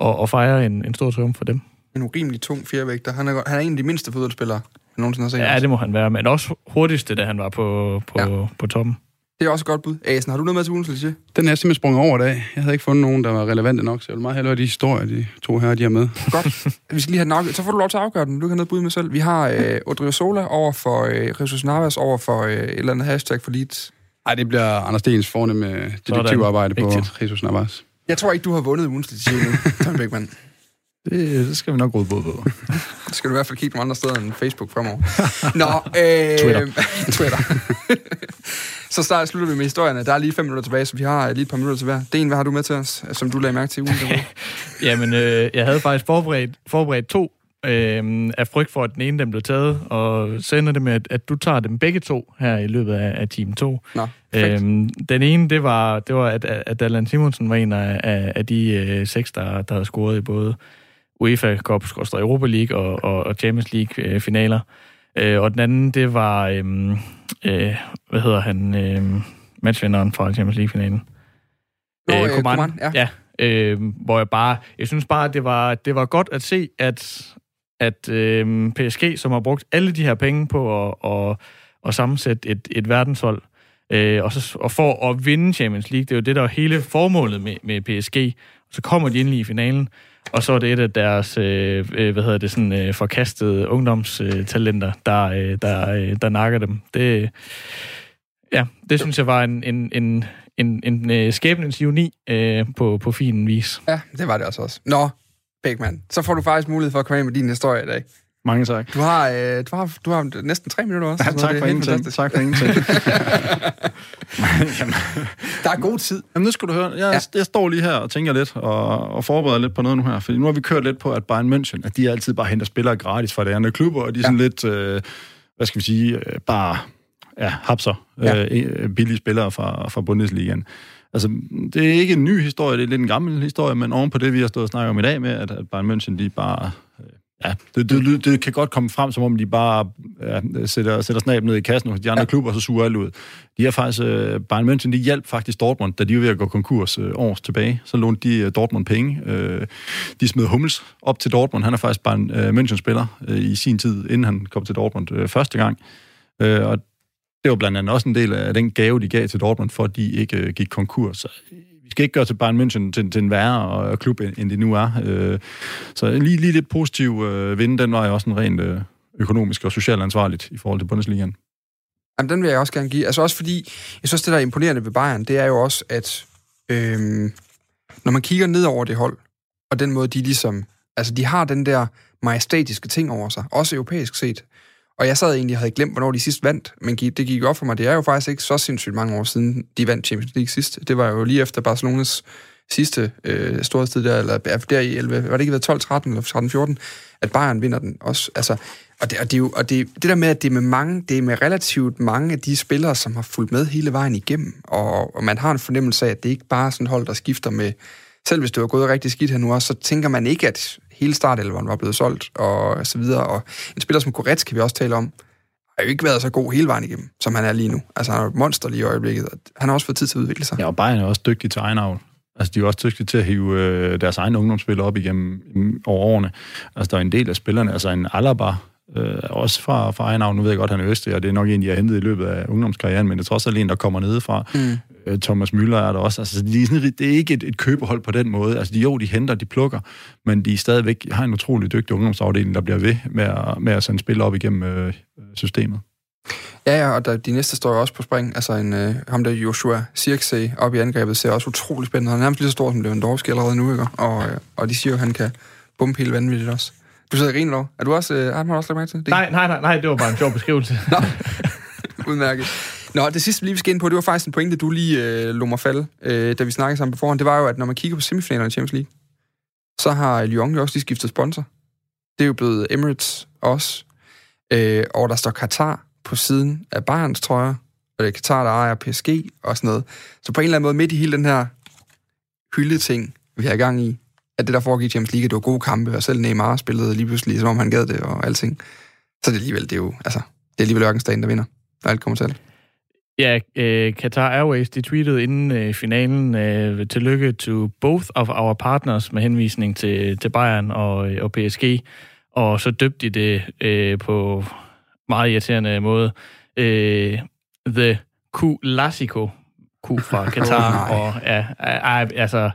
og, og fejre en, en stor triumf for dem. En urimelig tung fjervægter. Han er, han er en af de mindste fodboldspillere, jeg nogensinde har set. Ja, det må han være, men også hurtigste, da han var på, på, ja. på toppen. Det er også et godt bud. Asen, har du noget med til ugens? Den er simpelthen sprunget over i dag. Jeg havde ikke fundet nogen, der var relevante nok, så jeg vil meget hellere de historier, de to her, de har med. Godt. Vi skal lige have afgjort. Så får du lov til at afgøre den. Du kan have noget bud med selv. Vi har øh, Odriozola over for øh, Jesus Navas over for øh, et eller andet hashtag for Leeds. Nej, det bliver Anders Stens fornemme detektivarbejde på. Jesus Navas. Jeg tror ikke, du har vundet ugens kliché nu, Tom Beckmann. Det, det skal vi nok råde både på. Det skal du i hvert fald kigge nogle andre steder end Facebook fremover. Nå, øh, Twitter. Twitter. så start, slutter vi med historierne. Der er lige fem minutter tilbage, så vi har lige et par minutter til hver. Det er en, hvad har du med til os, som du lagde mærke til i ugen? Jamen, øh, jeg havde faktisk forberedt, forberedt to øh, af frygt for, at den ene dem blev taget, og så ender det med, at, at du tager dem begge to her i løbet af, af time 2. Nå. Øhm, den ene, det var, det var at, at Allan Simonsen var en af, af, de øh, seks, der, der havde scoret i både UEFA Cup, Europa League og, og, og Champions League øh, finaler. Øh, og den anden, det var, øh, øh, hvad hedder han, øh, matchvinderen fra Champions League-finalen. Nå, øh, Coman. Coman, ja. ja øh, hvor jeg bare, jeg synes bare, det var, det var godt at se, at, at øh, PSG, som har brugt alle de her penge på at, at, at sammensætte et, et verdenshold, øh, og, så, og for at vinde Champions League, det er jo det, der er hele formålet med, med PSG, så kommer de endelig i finalen, og så er det et af deres, øh, øh, hvad hedder det, sådan øh, forkastede ungdomstalenter, der, øh, der, øh, der nakker dem. Det, ja, det synes jeg var en, en, en, en, en øh, skæbnens juni øh, på, på fin vis. Ja, det var det også også. Nå, Beckmann, så får du faktisk mulighed for at komme ind med din historie i dag. Mange tak. Du har, øh, du har, du har næsten tre minutter også. Ja, tak er for ingenting. Tak for ingenting. Der er god tid. Jamen, nu skal du høre. Jeg, ja. jeg står lige her og tænker lidt og, og forbereder lidt på noget nu her. Fordi nu har vi kørt lidt på, at Bayern München, at de altid bare henter spillere gratis fra de andre klubber, og de er sådan lidt, øh, hvad skal vi sige, øh, bare ja, hapser Ja. øh, billige spillere fra, fra Bundesligaen. Altså, det er ikke en ny historie, det er lidt en gammel historie, men oven på det, vi har stået og snakket om i dag med, at, at Bayern München, de bare... Øh, ja, det, det, det, det kan godt komme frem, som om de bare ja, sætter, sætter snab ned i kassen hos de andre ja. klubber, og så suger alt ud. De har faktisk... Øh, Bayern München, de hjalp faktisk Dortmund, da de var ved at gå konkurs øh, års tilbage. Så lånte de øh, Dortmund penge. Øh, de smed Hummels op til Dortmund. Han er faktisk Bayern øh, München-spiller øh, i sin tid, inden han kom til Dortmund øh, første gang. Øh, og det var blandt andet også en del af den gave, de gav til Dortmund, for at de ikke øh, gik konkurs. Så øh, vi skal ikke gøre til Bayern München til, til en værre øh, klub, end end det nu er. Øh, så lige, lige lidt positiv øh, vinde, den var jo også en rent øh, økonomisk og socialt ansvarligt i forhold til Bundesligaen. Jamen, den vil jeg også gerne give. Altså også fordi, jeg synes, det der er imponerende ved Bayern, det er jo også, at øh, når man kigger ned over det hold, og den måde, de ligesom... Altså, de har den der majestatiske ting over sig, også europæisk set. Og jeg sad egentlig og havde glemt, hvornår de sidst vandt, men det gik op for mig. Det er jo faktisk ikke så sindssygt mange år siden, de vandt Champions League sidst. Det var jo lige efter Barcelonas sidste øh, sted der, eller der i 11, var det ikke været 12-13 eller 13-14, at Bayern vinder den også. Altså, og det, og det, er jo, og det, det der med, at det er med mange, det er med relativt mange af de spillere, som har fulgt med hele vejen igennem, og, og man har en fornemmelse af, at det ikke bare er sådan et hold, der skifter med, selv hvis det var gået rigtig skidt her nu også, så tænker man ikke, at hele startelveren var blevet solgt, og så videre. Og en spiller som Goretz, kan vi også tale om, har jo ikke været så god hele vejen igennem, som han er lige nu. Altså, han er et monster lige i øjeblikket, og han har også fået tid til at udvikle sig. Ja, og Bayern er også dygtig til egen avl. Altså, de er også dygtige til at hive øh, deres egne ungdomsspillere op igennem over årene. Altså, der er en del af spillerne, altså en Alaba, øh, også fra, fra egen avl. Nu ved jeg godt, han er østrig, og det er nok en, de har hentet i løbet af ungdomskarrieren, men det er trods alt en, der kommer nedefra. Mm. Øh, Thomas Müller er der også. Altså, de er sådan, det er ikke et, et købehold på den måde. Altså, de, jo, de henter, de plukker, men de stadigvæk har en utrolig dygtig ungdomsafdeling, der bliver ved med at, med at sende spillere op igennem øh, systemet. Ja, ja, og der, de næste står jo også på spring. Altså en, øh, ham der Joshua Sirksey op i angrebet ser også utrolig spændende. Han er nærmest lige så stor som Lewandowski allerede nu, ikke? Og, øh, og de siger jo, at han kan bumpe helt vanvittigt også. Du sidder og griner over. Er du også, øh, har du også lagt mærke til det? Nej, nej, nej, nej, det var bare en sjov beskrivelse. Nå, udmærket. Nå, det sidste, vi lige skal ind på, det var faktisk en pointe, du lige øh, lå mig falde, øh, da vi snakkede sammen på forhånd. Det var jo, at når man kigger på semifinalerne i Champions League, så har Lyon jo også lige skiftet sponsor. Det er jo blevet Emirates også. Øh, og der står Qatar på siden af Bayerns trøjer, og det er Qatar, der ejer PSG og sådan noget. Så på en eller anden måde, midt i hele den her hyldeting, vi har i gang i, at det, der foregik i Champions League, det var gode kampe, og selv Neymar spillede lige pludselig, som om han gad det og alting. Så det alligevel, det er jo, altså, det er alligevel ørkenstaden, der vinder, når alt kommer til. Ja, øh, Qatar Airways, de tweetede inden øh, finalen, øh, tillykke to both of our partners med henvisning til, til Bayern og, øh, og PSG, og så døbte de det øh, på meget irriterende måde. Øh, the Clasico, Q fra Qatar, oh, og ja, altså,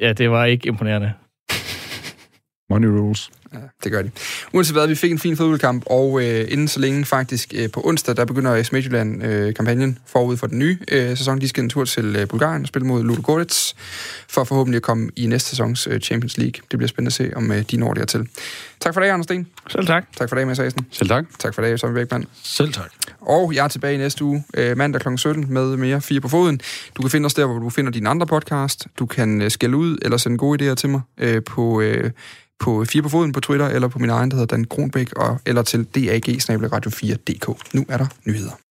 ja, det var ikke imponerende. Money rules. Ja, det gør de. Uanset hvad, vi fik en fin fodboldkamp, og øh, inden så længe faktisk øh, på onsdag, der begynder AS Midtjylland-kampagnen øh, forud for den nye øh, sæson. De skal en tur til øh, Bulgarien og spille mod Ludo Gorets, for forhåbentlig at komme i næste sæsons øh, Champions League. Det bliver spændende at se, om øh, de når dertil. Tak for det, Anders Sten. Selv tak. Tak for det, Mads Asen. Selv tak. Tak for det, Tommy Bækman. Selv tak. Og jeg er tilbage i næste uge, øh, mandag kl. 17, med mere Fire på Foden. Du kan finde os der, hvor du finder dine andre podcast. Du kan øh, skælde ud eller sende gode idéer til mig øh, på, øh, på Fire på Foden på Twitter, eller på min egen, der hedder Dan Kronbæk, og, eller til dag 4dk Nu er der nyheder.